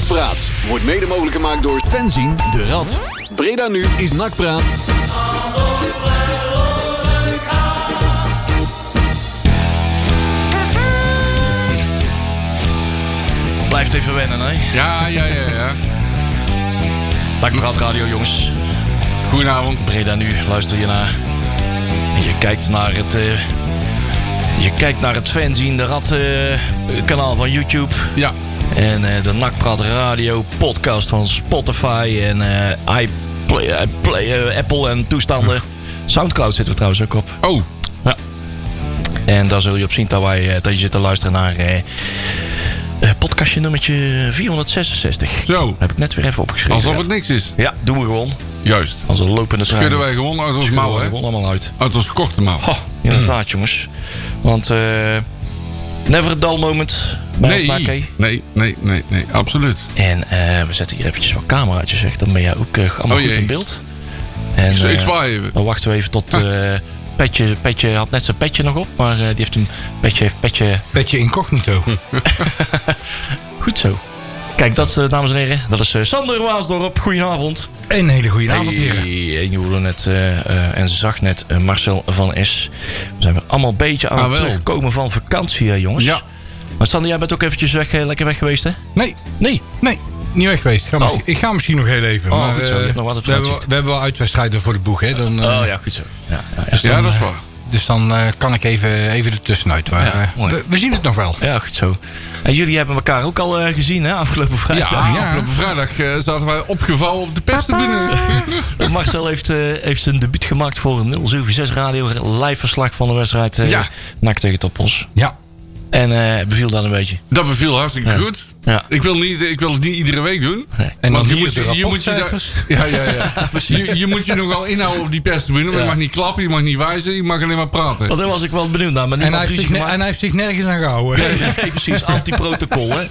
Nakpraat wordt mede mogelijk gemaakt door Fenzin de Rad. Breda nu is Nakpraat. Blijft even wennen, hè? Ja, ja, ja, ja. Nakpraat Radio, jongens. Goedenavond. Breda nu, luister je naar. En je kijkt naar het. eh, je kijkt naar het fanzine de Rad eh, kanaal van YouTube. Ja, En eh, de Nakpraat Radio podcast van Spotify en eh, iPlay, eh, Apple en toestanden. Soundcloud zitten we trouwens ook op. oh, En daar zul je op zien dat, wij, dat je zit te luisteren naar podcastje nummertje 466. zo. Heb ik net weer even opgeschreven. Alsof het niks is. Ja, doen we gewoon. Juist. Als een lopende trein. Schudden wij gewoon uit ons mouw, hè? gewoon allemaal uit. Uit ons korte mouw. Ha, inderdaad, jongens. Want eh never a dull moment bij ons Nee, nee, nee, nee, nee, absoluut. En eh, we zetten hier eventjes wat cameraatjes weg. Dan ben jij ook eh, allemaal Oh, goed in beeld. En, Ik, ik eh, zwaai even. Dan wachten we even tot... eh Petje, Petje had net zijn petje nog op. Maar eh, die heeft een petje, heeft petje Beetje incognito. Goed zo. Kijk, dat, eh, dames en heren, dat is eh, Sander Waasdorp. Goedenavond. Een hele goede avond, heren. Hey, en je hoorde net eh, en zag net Marcel van S. We zijn weer allemaal een beetje aan Ah, het terugkomen van vakantie, jongens. Ja. Maar Sander, jij bent ook eventjes weg, lekker weg geweest, hè? Nee, Nee. nee. Niet weg geweest. Ik ga, Oh. misschien, ik ga misschien nog heel even. Oh, maar, goed zo. Je hebt nog wat we, hebben, we hebben wel uitwedstrijden voor de boeg. Hè? Dan, eh, oh ja, goed zo. Ja, ja, ja. Ja, dat is waar. Dus dan eh, kan ik even, even ertussenuit. Maar Ja, eh, mooi. we, we zien het nog wel. Ja, goed zo. En jullie hebben elkaar ook al eh, gezien, hè? Afgelopen vrijdag. Ja, ja. afgelopen vrijdag eh, zaten wij opgevouwen op de perstribune. Marcel heeft, eh, heeft zijn debuut gemaakt voor een 076 Radio. Live verslag van de wedstrijd eh Ja. NAC tegen Toppos. Ja. En eh, beviel dat een beetje. Dat beviel hartstikke goed. Ja. Ik wil, niet, ik wil het niet iedere week doen. Nee. En Want dan je hier moet je, je moet je daar, ja, ja, ja. Je, je moet je nogal inhouden op die perstribune. maar Je mag niet klappen, je mag niet wijzen, je mag alleen maar praten. Want daar was ik wel benieuwd naar. Maar En niemand hij, heeft ruzie zich, en hij heeft zich nergens aan gehouden. Nee, precies. Anti-protocol, hè?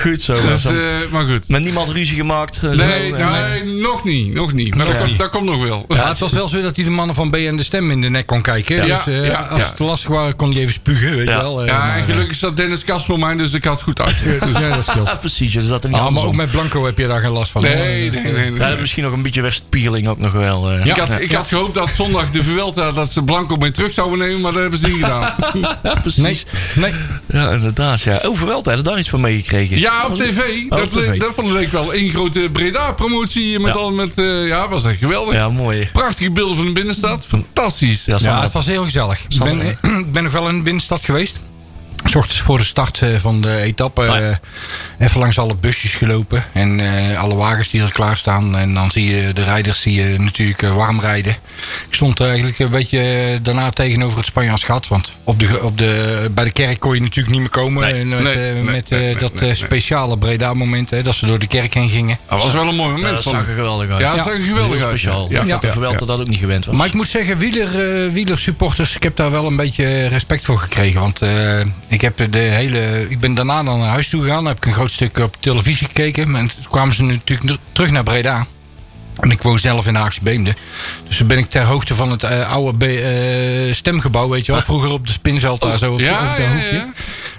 Goed zo. Dus, eh, maar goed. Met niemand ruzie gemaakt. en zo. Nee, nee, nog niet. Nog niet. Maar Nog dat, komt- niet. dat komt nog wel. Ja, het was wel zo dat hij de mannen van BN de Stem in de nek kon kijken. Ja, dus eh, ja, als ja. het te lastig was, kon hij even spugen. Weet Ja. je wel. eh, Ja, maar, en eh, gelukkig zat Dennis Kast voor mij, dus ik had het goed uit. Dus, ja, dat Ja, precies. Dus dat er niet Ah, maar ook met Blanco heb je daar geen last van. nee, nee, nee. nee. Ja, dat misschien nog een beetje wegspiegeling ook nog wel. eh. ik, had, ik had gehoopt dat zondag de Vuelta dat ze Blanco mee terug zouden nemen, maar dat hebben ze niet gedaan. Ja, precies. Nee, nee. Ja, inderdaad. Ja. Overal hebben daar iets van meegekregen. Ja, op tv. Oh, dat, op tv. dat vond ik wel één grote Breda-promotie. Met Ja. al met, eh, ja, was echt geweldig. Ja, mooi. Prachtige beelden van de binnenstad. Fantastisch. Ja, het was heel gezellig. Ik ben, ik ben nog wel in de binnenstad geweest. S ochtends voor de start eh, van de etappe. Ja. eh, even langs alle busjes gelopen. En eh, alle wagens die er klaar staan. En dan zie je de rijders zie je natuurlijk warm rijden. Ik stond eigenlijk een beetje daarna tegenover het Spanjaans gat. Want op de, op de, bij de kerk kon je natuurlijk niet meer komen. Nee, met nee, eh, nee, met nee, eh, nee, dat speciale Breda-moment. hè, Dat ze door de kerk heen gingen. Dat was wel een mooi Ja, moment. dat vond zag ik. er geweldig uit. Ja, dat zag er geweldig uit. speciaal. Ja, Ja, dat de ja, Vuelta ja. dat ook niet gewend was. Maar ik moet zeggen, wieler, eh, wielersupporters, ik heb daar wel een beetje respect voor gekregen. Want eh, ik, heb de hele, ik ben daarna dan naar huis toe gegaan. Heb ik een groot stuk op televisie gekeken. En toen kwamen ze natuurlijk ter- terug naar Breda. En ik woon zelf in Haagse Beemde. Dus dan ben ik ter hoogte van het eh, oude eh, stemgebouw, weet je wel. Vroeger op de spinveld daar zo op, Ja, op dat ja, hoekje. ja.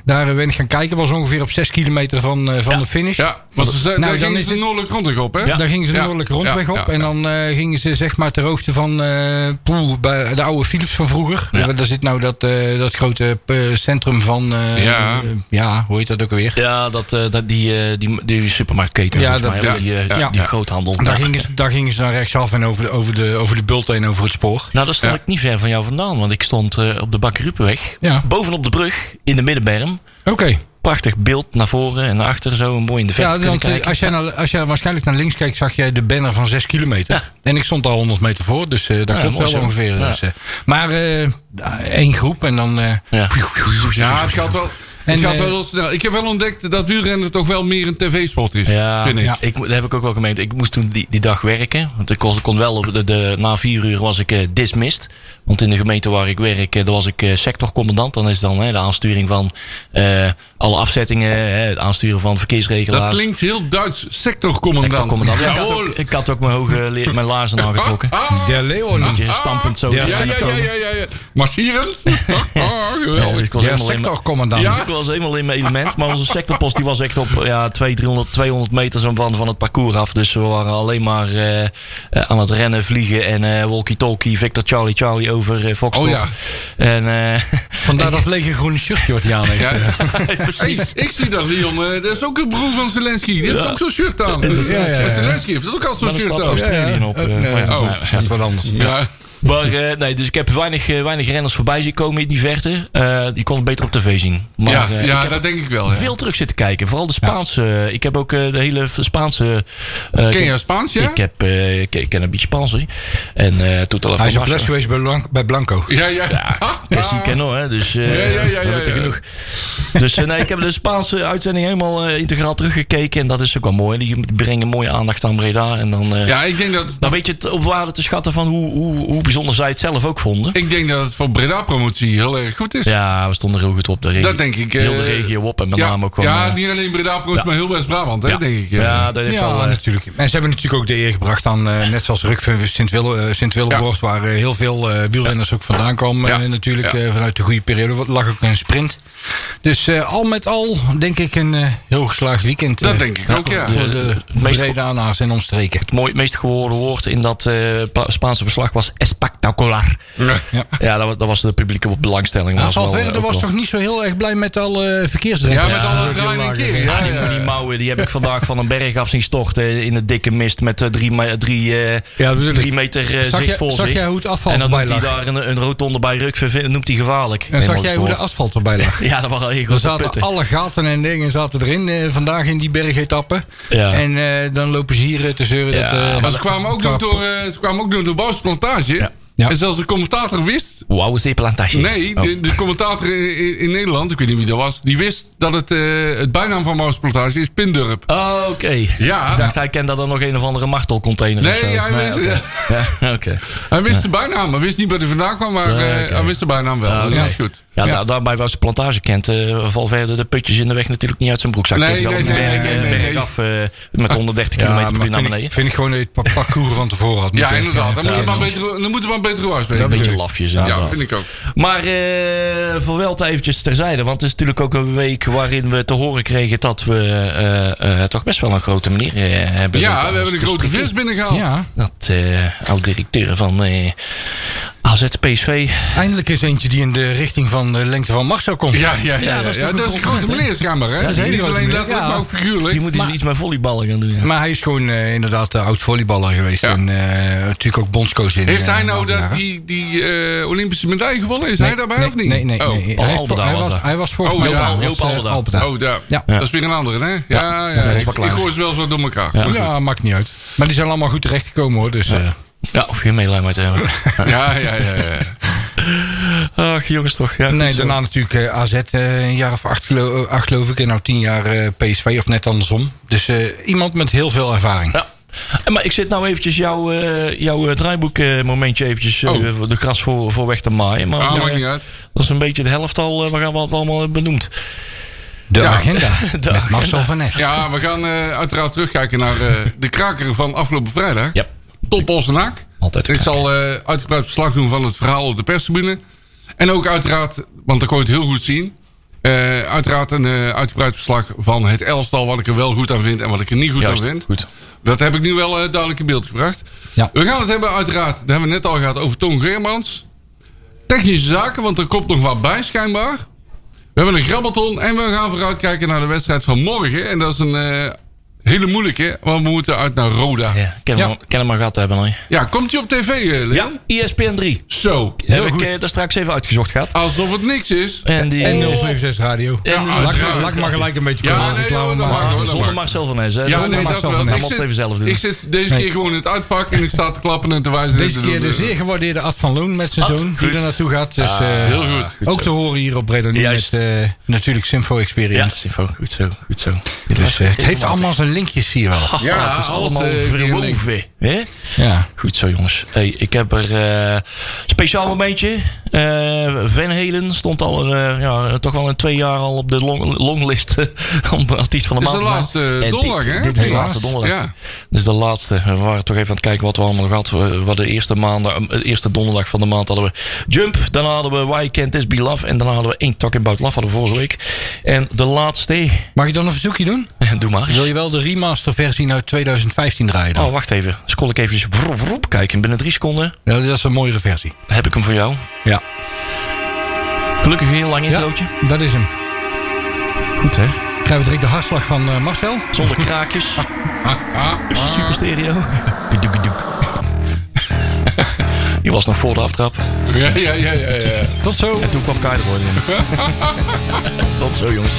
Daar eh, ben ik gaan kijken. was ongeveer op 6 kilometer van, eh, van Ja. de finish. Ja, want ze Nou, daar dan gingen is ze het- noordelijk rondweg op, hè? Ja. Daar gingen ze Ja. noordelijk rondweg Ja, op. ja, En dan eh, gingen ze zeg maar ter hoogte van eh, Poel, bij de oude Philips van vroeger. Ja. Daar zit nou dat, eh, dat grote centrum van... eh, Ja. ja, hoe heet dat ook alweer? Ja, dat, eh, dat, die, eh, die, die supermarktketen. Ja, dat- mij, die, ja. die groothandel. Daar, gingen ze, daar gingen ze dan rechtsaf en over de, over de, over de bult heen over het spoor. Nou, dat stond Ja. ik niet ver van jou vandaan. Want ik stond eh, op de Bakkerupenweg. Ja. Bovenop de brug, in de middenberm. Oké. Prachtig beeld naar voren en naar achter. Zo mooi in de verte Ja, want eh, kijken. als jij, naar, als jij waarschijnlijk naar links kijkt, zag jij de banner van 6 kilometer. Ja. En ik stond al 100 meter voor, dus eh dat Ja, klopt mooi wel zo. ongeveer. Ja. Dus, eh, maar eh, één groep en dan... eh, Ja. Ja, het gaat wel... En, het gaat wel heel snel. Ik heb wel ontdekt dat wielrennen toch wel meer een tv-sport is. Ja, vind ik. ja. Ik, dat heb ik ook wel gemeend. Ik moest toen die, die dag werken. Want ik kon, kon wel, op de, de, na vier uur was ik eh, dismissed. Want in de gemeente waar ik werk, eh, daar was ik eh, sectorcommandant. Dan is dan hè, de aansturing van eh, alle afzettingen, hè, het aansturen van verkeersregelaars. Dat klinkt heel Duits. Sectorcommandant. Sectorcommandant. Ja, ik, had ook, ik had ook mijn, hoge, mijn laarzen aangetrokken. Ah, De Leon. Beetje stampend zo. Ja, ja, ja, ja, komen. ja, ja, ja. Marcherend. Ah, Ja, dus ik was helemaal in mijn- sectorcommandant. Ja. ik was helemaal in mijn element. Maar onze sectorpost die was echt op ja, 200, 300, 200 meter zo van, van het parcours af. Dus we waren alleen maar aan het rennen, vliegen en eh walkie-talkie, Victor Charlie Charlie over eh, Foxtrot. Oh ja. En eh, Vandaar dat lege groene shirtje wat hij aan heeft. Ja. Precies. ik zie dat, Leon. dat is ook een broer van Zelensky. Die heeft ook zo'n shirt aan. Dus, Ja, ja, ja. Maar Zelensky heeft ook altijd Maar zo'n shirt aan. Australië op. eh, oh. Dat is wat anders. Ja. Maar eh, nee, dus ik heb weinig, eh, weinig renners voorbij zien komen in die verte. Eh, die kon het beter op tv zien. Maar ja, eh, ja dat denk ik wel. Ja. veel terug zitten kijken. Vooral de Spaanse. Ik heb ook eh, de hele Spaanse. eh, Ken ik- je Spaans, ja? Ik, heb, eh, ik, ik ken een beetje Spaans. hè. En eh toen Hij is op les geweest bij, Blan- bij Blanco. Ja, ja. Ja, no, hè. Dus eh Ja, ja, ja, dat ja, genoeg. Dus nee, ik heb de Spaanse uitzending helemaal integraal teruggekeken. En dat is ook wel mooi. Die brengen mooie aandacht aan Breda. En dan, eh, Ja, ik denk dat... dan weet je het op waarde te schatten van hoe, hoe, hoe bijzonder zij het zelf ook vonden. Ik denk dat het voor Breda-promotie heel erg goed is. Ja, we stonden er heel goed op. De regio, Dat denk ik. eh, Heel de regio op. En met ja, name ook gewoon... Ja, eh, niet alleen Breda-promotie, maar heel West-Brabant, hè, ja. denk ik. eh. Ja, dat heeft Ja, wel... eh, natuurlijk. En ze hebben natuurlijk ook de eer gebracht aan, eh, net zoals Ruk van Sint-Willeborst, Sint Sint waar eh, heel veel eh wielrenners ook vandaan eh, natuurlijk, Ja. eh, vanuit de goede periode. Er lag ook een sprint. Dus eh, al met al, denk ik, een eh, heel geslaagd weekend. Dat eh, denk ik ook, ja. Voor de Het meest- Bredaanaars en omstreken. het mooi, meest gehoorde woord in dat eh, Pa- Spaanse verslag was espectacular. Ja. Ja. Ja, dat, was- dat was de publieke belangstelling. Nou, was eh, Valverde was wel- toch niet zo heel erg blij met alle verkeersdrempels? Ja, met Ja, alle treinen en keren. Ja, Ja, die, ja, die ja. mouwen die heb ik vandaag van een berg af zien storten in de dikke mist met eh, drie, drie, eh, Ja, drie meter eh, Zag, zicht je, voor zag jij hoe het asfalt en dan erbij noemt hij lag? daar een, een rotonde bij Ruk, noemt hij gevaarlijk. En zag jij hoe de asfalt erbij lag? Ja, dat waren heel Er grote zaten putten. alle gaten en dingen zaten erin eh, vandaag in die bergetappen. Ja. En eh, dan lopen ze hier eh, te zeuren. Ja, dat, eh, Maar ze kwamen ook door, eh, ze kwamen ook door Bouwse Plantage. Ja. En zelfs de commentator wist... Wauw, plantage. Nee, Oh. de, de commentator in, in- in Nederland, ik weet niet wie dat was... die wist dat het, eh, het bijnaam van Bouwse Plantage is Pindurp. Oh, oké. Ja. Ik dacht, hij kende dan nog een of andere martelcontainer Nee, of zo. hij wist-. Ja, oké. Hij wist de bijnaam, hij wist niet waar hij vandaan kwam... maar Ja, eh, hij wist de bijnaam wel. Ja, oké. dat is goed. Ja, Ja. daar- daarbij was de plantage kent. eh Valverde de putjes in de weg natuurlijk niet uit zijn broekzak. Nee, nee, nee, berg, nee, nee, berg af met 130 ja, km per uur naar vind ik, beneden. vind ik gewoon dat je het pa- parcours van tevoren had Ja, moeten inderdaad. Dan, moet het ja, maar beter, dan moet het maar Een beetje lafjes Ja, inderdaad. vind ik ook. Maar eh voor wel eventjes terzijde. Want het is natuurlijk ook een week waarin we te horen kregen dat we eh, toch best wel een grote manier hebben. Ja, we hebben een te grote vis binnengehaald. Ja, Dat oud-directeur van AZ PSV. eindelijk is eentje die in de richting van de lengte van Marcel komt. Ja, ja, ja. Ja, ja, dat is ja, toch dat een is een grote compliment, hè? Niet alleen letterlijk, ja. maar ook figuurlijk. Die moet iets, iets met volleyballen gaan doen. Ja. Maar hij is gewoon eh, inderdaad de oud volleyballer geweest. Ja. En eh, natuurlijk ook bondscoach in. Heeft eh, hij nou dat, die, die eh, Olympische medaille gewonnen? Is Nee, hij daarbij nee, of niet? Nee, nee, oh. nee. Paul Hij, heeft- hij was hij was Oh, was, Joop eh, Alberda. Alberda. Oh, daar. Ja. Dat is weer een andere, hè? Ja, ja. dat is ik, wel klaar. ik gooi ze wel zo door elkaar. Ja. Maakt niet uit. Maar die zijn allemaal goed terechtgekomen hoor. Dus, eh, Ja, of geen meelijn met hem. Ja, ja, ja. ja. Ach, jongens toch. Ja, nee, daarna natuurlijk eh, AZ eh, een jaar of acht, gelo- eh, acht geloof ik. En nou tien jaar eh, PSV of net andersom. Dus eh, iemand met heel veel ervaring. Ja. En Maar ik zit nou eventjes jouw, eh, jouw eh, draaiboek eh, momentje eventjes Oh. de gras voor, voor weg te maaien. Maar Ah, maakt niet uit. dat is een beetje de helft al. eh, we gaan wat allemaal benoemd. De Ja. agenda. De met Marcel van Nes. Ja, we gaan eh, uiteraard terugkijken naar eh, de kraker van afgelopen vrijdag. Ja. Top Olsenaak. Altijd Ik zal eh, uitgebreid verslag doen van het verhaal op de perstribune. En ook uiteraard, want dan kon je het heel goed zien. eh, uiteraard een eh, uitgebreid verslag van het elftal. Wat ik er wel goed aan vind en wat ik er niet goed Juist, aan vind. goed. Dat heb ik nu wel duidelijk in beeld gebracht. Ja. We gaan het hebben uiteraard, daar hebben we net al gehad, over Toon Geermans. Technische zaken, want er komt nog wat bij schijnbaar. We hebben een grabbelton en we gaan vooruitkijken naar de wedstrijd van morgen. En dat is een hele moeilijke, want we moeten uit naar Roda. Ja, Ja, ken, Ja. Hem, ken hem maar gehad hebben. hè. komt hij op tv, eh, Leon? Ja, ESPN 3. Zo. Heb goed. ik eh, daar straks even uitgezocht gehad. Alsof het niks is. En die... En 076 Radio. En- Ja, laat maar gelijk een beetje Ja, komen nee, reclame maken. zonder mag. Marcel van Nes. Hè? Ja, nee, dat wel. Ik zit- even zelf doen. Ik zit deze Nee. keer gewoon in het uitpak en ik sta te klappen en te wijzen. Deze keer de zeer gewaardeerde Ad van Loon met zijn zoon. Die er naartoe gaat. Dus, Ah, eh, Heel goed. ook te horen hier op Breda met eh, natuurlijk Simfo Ja, Experience. Goed zo. Goed zo. Dus eh, het heeft allemaal zijn linkjes hier wel. Ja, Ja, het is alles, allemaal eh, verwoven. hè? Ja. Goed zo, jongens. Hey, ik heb er eh speciaal momentje. Eh, Van Halen stond al eh, ja, toch wel in twee jaar al op de long, longlist om artiest van de Is maand de te laatste zijn. En donderdag, dit, hè? Dit is de laatste donderdag. Ja. Dus de laatste. We waren toch even aan het kijken wat we allemaal gehad. We- Wat de eerste maandag, de eerste donderdag van de maand hadden we Jump. Daarna hadden we Why Can't This Be Love. En daarna hadden we één Talking About Love hadden we vorige week. En de laatste, Mag ik dan een verzoekje doen? doe maar. Wil je wel de remaster versie uit 2015 draaien dan? Oh, wacht even. Scroll ik even vroep, vroep, kijken. Binnen drie seconden Ja, dat is een mooiere versie. heb ik hem voor jou. Ja, Gelukkig een heel lang ja introotje. dat is hem. Goed hè? Krijgen we direct de hartslag van eh, Marcel? Zonder kraakjes. Super stereo. Die was nog voor de aftrap. Ja, ja, ja, ja. ja. Tot zo. En toen kwam Kai er gewoon in. Tot zo jongens.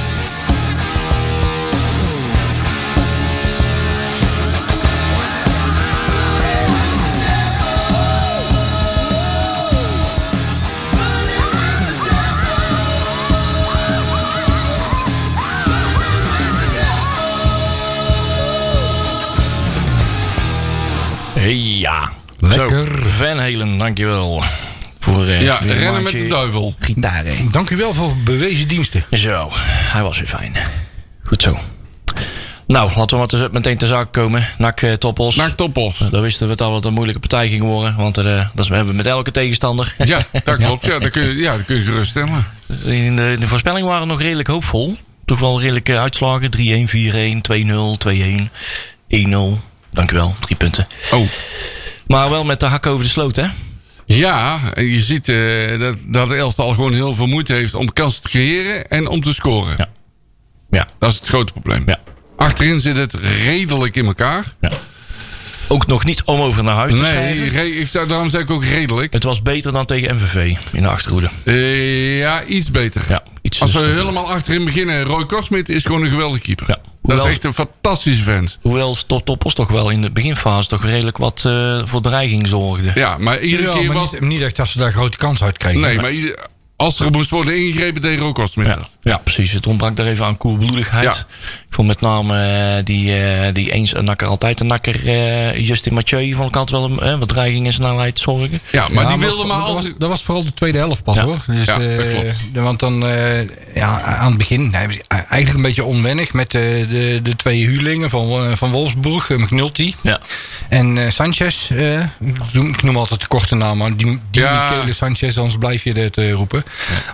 Ja. Lekker. Zo, Van Halen, dankjewel. Voor eh, Ja, rennen met de duivel. Gitaar, hè. Dank u wel voor bewezen diensten. Zo, hij was weer fijn. Goed zo. Nou, laten we maar te- meteen ter zaak komen. Nak eh, Toppos. Naar Toppos. Dan wisten we dat het een moeilijke partij ging worden. Want eh, dat is, we hebben met elke tegenstander. Ja, dat klopt. Ja, dat kun je, ja, dat kun je geruststellen. In de, de voorspellingen waren nog redelijk hoopvol. Toch wel redelijke uitslagen. 3-1, 4-1, 2-1, 1-0. Dank u wel, drie punten. Oh. Maar wel met de hak over de sloot, hè? Ja, je ziet eh, dat, dat elftal gewoon heel veel moeite heeft om kansen te creëren en om te scoren. Ja. Ja, Dat is het grote probleem. ja, Achterin zit het redelijk in elkaar. ja. Ook nog niet om over naar huis te Nee, schrijven. ik zou, daarom zeg ik ook redelijk. Het was beter dan tegen MVV in de achterhoede. Eh, ja, iets beter. Ja, iets Als we helemaal achterin beginnen, Roy Korsmit is gewoon een geweldige keeper. Ja. Dat Hoewel- is echt een fantastische vent. Hoewel Toppos toch wel in de beginfase toch redelijk wat eh, voor dreiging zorgde. Ja, maar iedere Ja, keer maar was... niet, niet echt dat ze daar grote kans uit kregen. Nee, maar ieder- als er moest worden ingegrepen, deed Roy Korsmit Ja, dat. ja, precies. Het ontbrak daar even aan koelbloedigheid. Ja. Ik vond met name eh, die, eh, die eens een nakker, altijd een nakker. eh, Justin Mathieu vond ik altijd wel een, eh, wat dreiging en snelheid zorgen. Ja, maar Ja, die dat wilde maar dat altijd... Was, dat was vooral de tweede helft pas Ja. hoor. Dus, Ja, dat eh, klopt. de- want dan, eh, ja, aan het begin, eigenlijk een beetje onwennig met eh, de, de twee huurlingen van, eh, van Wolfsburg, McNulty Ja. en eh, Sanchez. eh, ik noem- altijd de korte naam, maar die, die Ja. Michele Sanchez, anders blijf je het eh, roepen.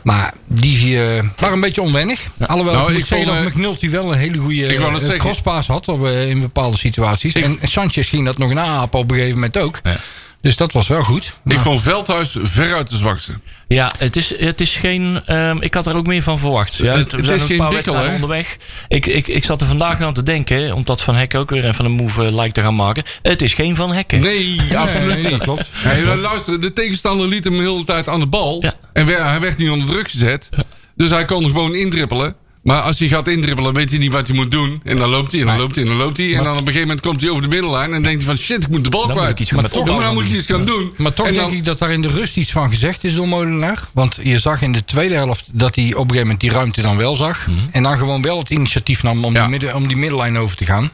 Maar die eh, waren een beetje onwennig. Alhoewel, Nou, ik vond, dat eh, McNulty wel een hele goede zeggen. crosspaas had op, eh, in bepaalde situaties. Ik- en Sanchez ging dat nog naapen op een gegeven moment ook. Ja. Dus dat was wel goed. Ik vond Veldhuis veruit de zwakste. Ja, het is, het is geen. ehm, ik had er ook meer van verwacht. Ja, Het- we het zijn is ook geen paar wedstrijden hè? onderweg. Ik, ik, ik zat er vandaag aan te denken, omdat Van Hekken ook weer even een move eh, lijkt te gaan maken. Het is geen Van Hekken. Nee, absoluut Nee, niet. dat klopt. Maar luister, de tegenstander liet hem de hele tijd aan de bal. Ja. En hij werd niet onder druk gezet. Dus hij kon gewoon indrippelen. Maar als hij gaat indrippelen, weet hij niet wat hij moet doen. En dan loopt hij, en dan loopt hij, en dan loopt hij. En dan op een gegeven moment komt hij over de middenlijn. En denkt hij van, shit, ik moet de bal Dan kwijt. Dan opbouwen moet doen. iets gaan doen. Maar toch En denk ik dat daar in de rust iets van gezegd is door Molenaar. Want je zag in de tweede helft dat hij op een gegeven moment die ruimte dan wel zag. En dan gewoon wel het initiatief nam om, Mhm. Ja. die, midden, om die middenlijn over te gaan.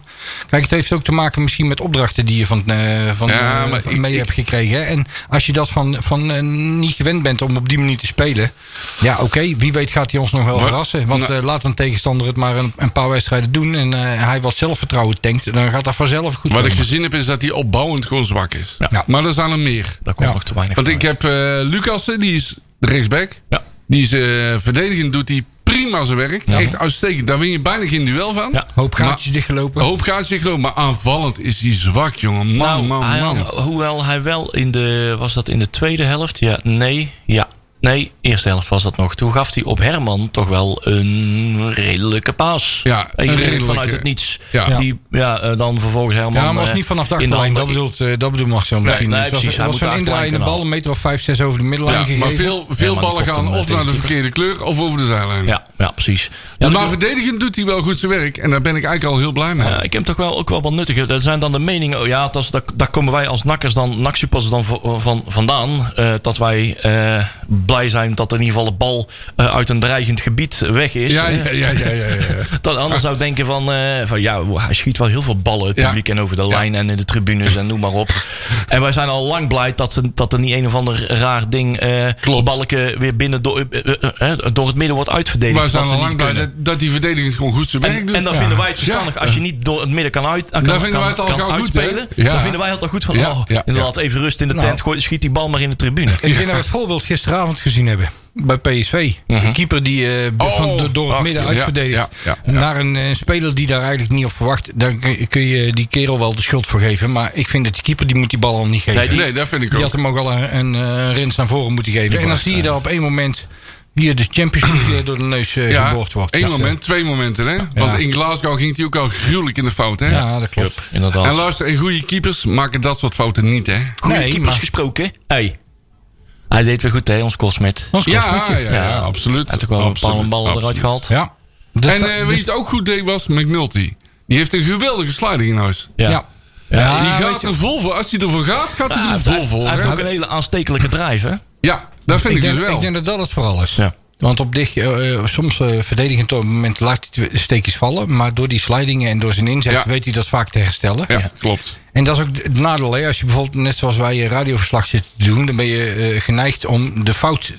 Kijk, het heeft ook te maken misschien met opdrachten die je van, eh, van, Ja, eh, maar van ik- mee ik- hebt gekregen. hè. En als je dat van, van eh, niet gewend bent om op die manier te spelen. Ja, oké, wie weet gaat hij ons nog wel Maar- verrassen. Want Nou- eh, laat een tegenstander het maar een, een paar wedstrijden doen. En eh, hij wat zelfvertrouwen tankt. Dan gaat dat vanzelf goed Wat ik gezien heb, is dat hij opbouwend gewoon zwak is. Ja. Maar er zijn er meer. Daar komt Ja. nog te weinig Want ik heb eh Lucassen, die is de rechtsback. Ja. Die is eh, verdedigend, doet hij prima zijn werk. Echt uitstekend. Daar win je bijna geen duel van. Ja. Hoop gaatjes dichtgelopen. Hoop gaat zich geloof, maar aanvallend is hij zwak, jongen. Man, nou, man, hij man. had, hoewel hij wel in de. Was dat in de tweede helft? Ja, nee. Ja. Nee, eerste helft was dat nog. Toen gaf hij op Herman toch wel een redelijke paas. Ja, een redelijke. vanuit het niets. Ja. Die, ja, eh, dan vervolgens Herman. Ja, maar was eh, niet vanaf de de achterlijn. Dat bedoelt, eh, dat bedoelt Marcel misschien nee, was, precies. Hij het was moet zo'n indraaiende bal, een meter of vijf, zes over de middenlijn Ja, gegeven. maar veel, veel Ja, maar die ballen gaan of naar de verkeerde kleur of over de zijlijn. Ja, ja, precies. Ja, maar de- verdedigend doet hij wel goed zijn werk. En daar ben ik eigenlijk al heel blij mee. Ja, ik heb hem toch wel ook wel wat nuttig. Dat zijn dan de meningen. Oh ja, dat is, daar komen wij als nakkers dan, naksupporters dan van, van, vandaan. eh, dat wij eh, blij zijn dat in ieder geval de bal eh, uit een dreigend gebied weg is. Ja, Eh, ja, ja, ja, ja, ja. Dat anders zou ik denken van, eh, van ja, hij schiet wel heel veel ballen het Ja. publiek en over de lijn en in de tribunes en noem maar op. En wij zijn al lang blij dat, ze, dat er niet een of ander raar ding eh Klopt. balken weer binnen door, eh, eh, eh, door het midden wordt uitverdedigd. We zijn al niet lang blij kunnen. dat, dat die verdediging gewoon goed zijn werk En, doet. en dan Ja. vinden wij het verstandig Ja. als je niet door het midden kan, uit, kan, kan, vinden wij het al kan gauw goed, uitspelen. Ja. Dan vinden wij het al goed van, Ja, oh, ja, inderdaad, even rust in de Nou. tent, gooi, schiet die bal maar in de tribune. Ik denk dat het voorbeeld gisteravond gezien hebben. Bij PSV. De keeper die eh, Oh, van, door- door het ach, midden uitverdedigt. ja, ja, ja. Naar een eh, speler die daar eigenlijk niet op verwacht. Dan kun je die kerel wel de schuld voor geven. Maar ik vind dat die keeper die moet die bal al niet geven. Nee, die- Nee, dat vind ik Die ook. had hem ook al een, een, eh, rens naar voren moeten geven. En dan zie je daar op één moment hier de Champions League eh, door de neus eh, Ja, geboord wordt. Dus, moment, twee momenten. Hè? Want in Glasgow ging hij ook al gruwelijk in de fout. Hè? eh, Ja, dat klopt. Inderdaad. En luister, en goede keepers maken dat soort fouten niet. Hè? Goeie Nee, keepers maar- gesproken. Hey. Hij deed weer goed, hè, ons Kosmet. Ons Ja, ja, ja, absoluut. Hij had ook wel een paar ballen eruit gehaald. Ja. Dus En dus- weet je het ook goed deed was? McNulty. Die heeft een geweldige sliding in huis. Ja. ja. Ja, Ja, die gaat er vol voor. Als hij ervoor gaat, gaat hij hij er heeft, vol hij voor. heeft hè? ook een hele aanstekelijke drive, hè? Ja, dat vind ik, ik, denk, dus wel. ik denk dat dat het vooral is. Ja. Want op dicht, eh, eh, soms eh, verdedigend op het moment laat hij steekjes vallen. Maar door die slidingen en door zijn inzet Ja. weet hij dat vaak te herstellen. ja, klopt. En dat is ook het nadeel. Hè? Als je bijvoorbeeld, net zoals wij je radioverslag zit te doen, dan ben je geneigd om de fout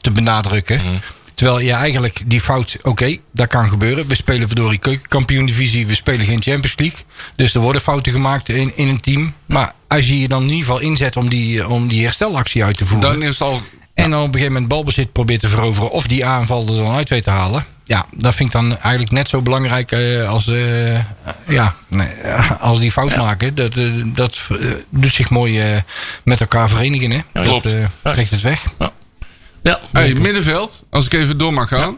te benadrukken. Mhm. Terwijl je eigenlijk die fout, oké, dat kan gebeuren. We spelen verdorie keukenkampioen divisie, we spelen geen Champions League. Dus er worden fouten gemaakt in, in een team. Maar als je je dan in ieder geval inzet om die, om die herstelactie uit te voeren. Dan is het al... En dan op een gegeven moment balbezit probeert te veroveren. Of die aanval er dan uit weet te halen. Ja, dat vind ik dan eigenlijk net zo belangrijk eh, als, eh, ja, nee, eh, als die fout maken. Dat, dat doet zich mooi met elkaar verenigen. Hè? dat klopt. eh, brengt het weg. Ja. Hey, middenveld, als ik even door mag gaan.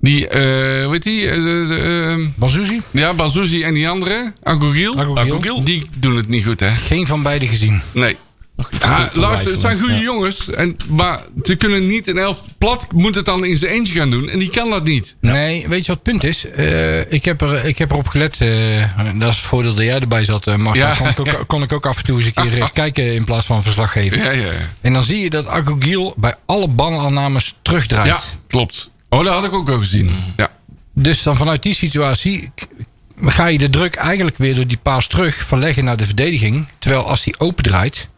Die, eh hoe heet die? Banzuzi? ja, Bazouzi en die andere. Agogil. Die doen het niet goed, hè? Geen van beide gezien. Nee. Ja, luister, het zijn goede jongens. En, maar ze kunnen niet een elf... Plat moet het dan in zijn eentje gaan doen. En die kan dat niet. Nee, weet je wat het punt is? Eh, ik, heb er, ik heb erop gelet. eh, dat is het voordeel dat jij erbij zat, eh, Marcel. Ja. Kon, ik ook, kon ik ook af en toe eens een keer kijken in plaats van verslag geven. Ja, ja, ja. En dan zie je dat Agogil bij alle balaannames terugdraait. Ja, klopt. Oh, dat had ik ook wel gezien. Ja. Dus dan vanuit die situatie ga je de druk eigenlijk weer door die paas terug verleggen naar de verdediging. Terwijl als die open draait.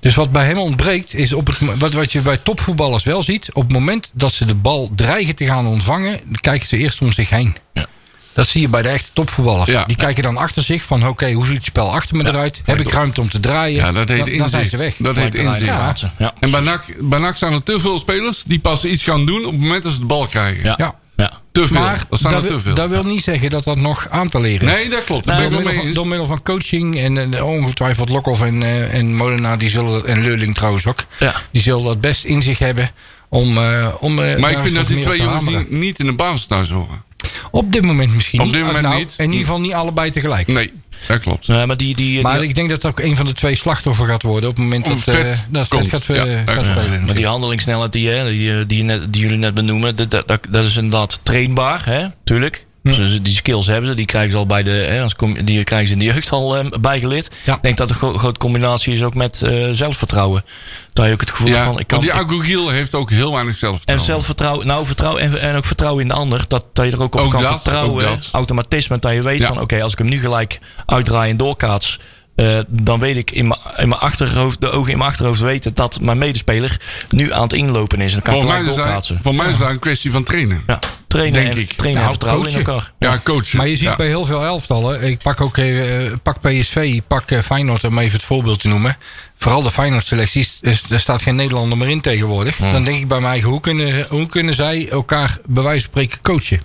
Dus wat bij hem ontbreekt is op het, wat, wat je bij topvoetballers wel ziet. Op het moment dat ze de bal dreigen te gaan ontvangen, kijken ze eerst om zich heen. Dat zie je bij de echte topvoetballers. Ja. Die kijken dan achter zich van oké, hoe ziet het spel achter me eruit? Heb ik ruimte om te draaien? Ja, dat heet dan, dan zijn inzicht. ze weg. Dat heet inzicht. Ja. Ja. En bij NAC, bij NAC zijn er te veel spelers die pas iets gaan doen op het moment dat ze de bal krijgen. Ja. Ja. Te veel. Maar dat te wil, veel. dat wil niet zeggen dat dat nog aan te leren is. nee, dat klopt. Daar door, middel van, eens. door middel van coaching en, en ongetwijfeld Lokhoff en, eh, en Molenaar die zullen, en Leurling trouwens ook, Ja. die zullen dat best in zich hebben om, eh, om eh, Maar ik vind dat die twee jongens niet, niet in de basis thuis horen. Op dit moment misschien Op niet. dit moment Nou, niet. In ieder geval niet allebei tegelijk. Nee, dat klopt. Nee, maar die, die, Maar die, ik denk dat ook een van de twee slachtoffer gaat worden op het moment Om dat, eh, dat het gaat, eh, Ja, gaat ja. spelen. maar die handelingssnelheid die, hè, die, eh, die, die jullie net benoemen, dat, dat, dat is inderdaad trainbaar, hè? tuurlijk. Dus die skills hebben ze, die krijgen ze al bij de, hè, als die krijgen ze in de jeugd al eh, bijgeleerd. Ja. Ik denk dat een gro- grote combinatie is ook met eh, zelfvertrouwen. Dat je ook het gevoel Ja, van, ik kan, want die ik- Agogil heeft ook heel weinig en zelfvertrouwen. zelfvertrouwen, nou vertrouwen en, en ook vertrouwen in de ander. Dat, dat je er ook op Ook kan dat, vertrouwen. ook dat. Automatisme, dat je weet Ja. van oké, als ik hem nu gelijk uitdraai en doorkaats. eh, dan weet ik in mijn- in mijn achterhoofd, de ogen in mijn achterhoofd weten dat mijn medespeler nu aan het inlopen is. En dan kan ik Voor mij, is dat, doorkaatsen. voor mij is dat een kwestie van trainen. Ja, trainen, Denk en, ik. trainen Nou, en vertrouwen in coachen. elkaar. Ja, coachen. Maar je ziet Ja. bij heel veel elftallen. Ik pak ook eh, pak PSV, pak eh, Feyenoord om even het voorbeeld te noemen. Vooral de Feyenoord-selecties, er er staat geen Nederlander meer in tegenwoordig. Dan denk ik bij mij, hoe kunnen, hoe kunnen zij elkaar bij wijze van spreken coachen?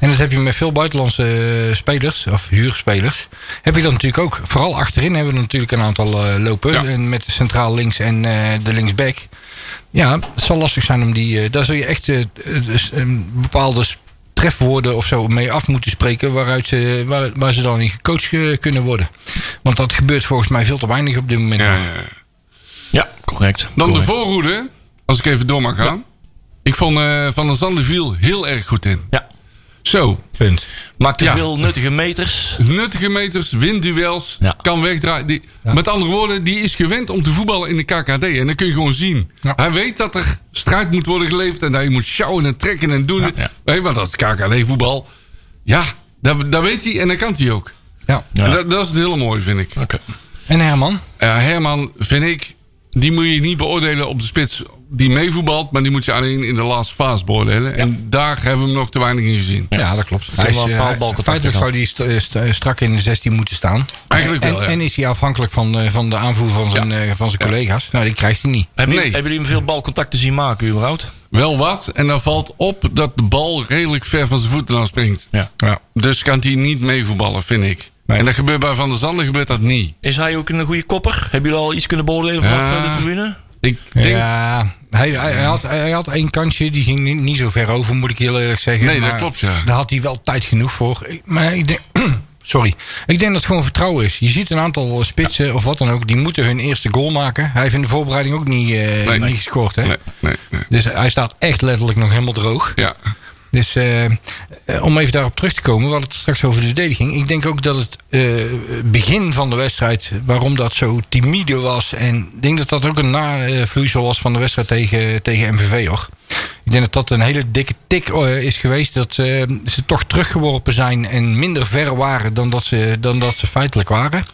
En dat heb je met veel buitenlandse eh, spelers, of huurspelers. Heb je dat natuurlijk ook. Vooral achterin hebben we natuurlijk een aantal eh, lopen. Ja. En met de centraal links en eh, de linksback. Ja, het zal lastig zijn om die... eh, daar zul je echt eh, dus, een bepaalde trefwoorden of zo mee af moeten spreken. Waaruit ze, waar, waar ze dan in gecoacht eh, kunnen worden. Want dat gebeurt volgens mij veel te weinig op dit moment. Ja, nog. ja, ja. Ja, correct. Dan de voorhoede, als ik even door mag gaan. Ik vond eh, Van der Zanden viel heel erg goed in. Ja. Zo. Punt. Maakte Ja. veel nuttige meters. Nuttige meters, windduels, Ja. kan wegdraaien. Die, Met andere woorden, die is gewend om te voetballen in de KKD. En dat kun je gewoon zien. Ja. Hij weet dat er strijd moet worden geleverd. En dat je moet sjouwen en trekken en doen. Want dat is KKD-voetbal. Ja, dat, dat weet hij en dat kan hij ook. Ja. Dat, dat is het hele mooie, vind ik. Oké. En Herman? Ja, Herman, vind ik, die moet je niet beoordelen op de spits die meevoetbalt. Maar die moet je alleen in de laatste fase beoordelen. En daar hebben we hem nog te weinig in gezien. Ja, dat klopt. Hij is, een eh, feitelijk zou hij st- st- strak in de 16 moeten staan. Eigenlijk en, wel, ja. En is hij afhankelijk van, eh, van de aanvoer van zijn, eh, van zijn collega's? Nou, die krijgt hij niet. Hebben, Nee. jullie- hebben jullie hem veel balcontacten zien maken, überhaupt? Wel wat. En dan valt op dat de bal redelijk ver van zijn voeten afspringt. Ja. Ja. Dus kan hij niet meevoetballen, vind ik. Nee. En dat gebeurt bij Van der Zanden gebeurt dat niet. Is hij ook een goede kopper? Hebben jullie al iets kunnen beoordelen vanaf Ja. eh, de tribune? Ik denk, Ja, hij, hij, hij had, hij had één kansje, die ging niet, niet zo ver over, moet ik heel eerlijk zeggen. Nee, dat klopt, ja. Daar had hij wel tijd genoeg voor. Maar ik denk, sorry, ik denk dat het gewoon vertrouwen is. Je ziet een aantal spitsen of wat dan ook, die moeten hun eerste goal maken. Hij heeft in de voorbereiding ook niet, eh, Nee. niet gescoord. Hè? nee, nee. Dus hij staat echt letterlijk nog helemaal droog. Ja. Dus eh, eh, om even daarop terug te komen, we hadden het straks over de verdediging. Ik denk ook dat het eh, begin van de wedstrijd, waarom dat zo timide was. En ik denk dat dat ook een navloeisel was van de wedstrijd tegen, tegen MVV hoor. Ik denk dat dat een hele dikke tik is geweest. Dat eh, ze toch teruggeworpen zijn en minder ver waren dan dat ze, dan dat ze feitelijk waren.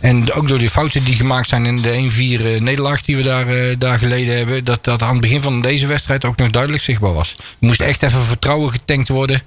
En ook door de fouten die gemaakt zijn in de 1-4 eh, nederlaag die we daar, eh, daar geleden hebben. Dat dat aan het begin van deze wedstrijd ook nog duidelijk zichtbaar was. Er moest echt even vertrouwen getankt worden.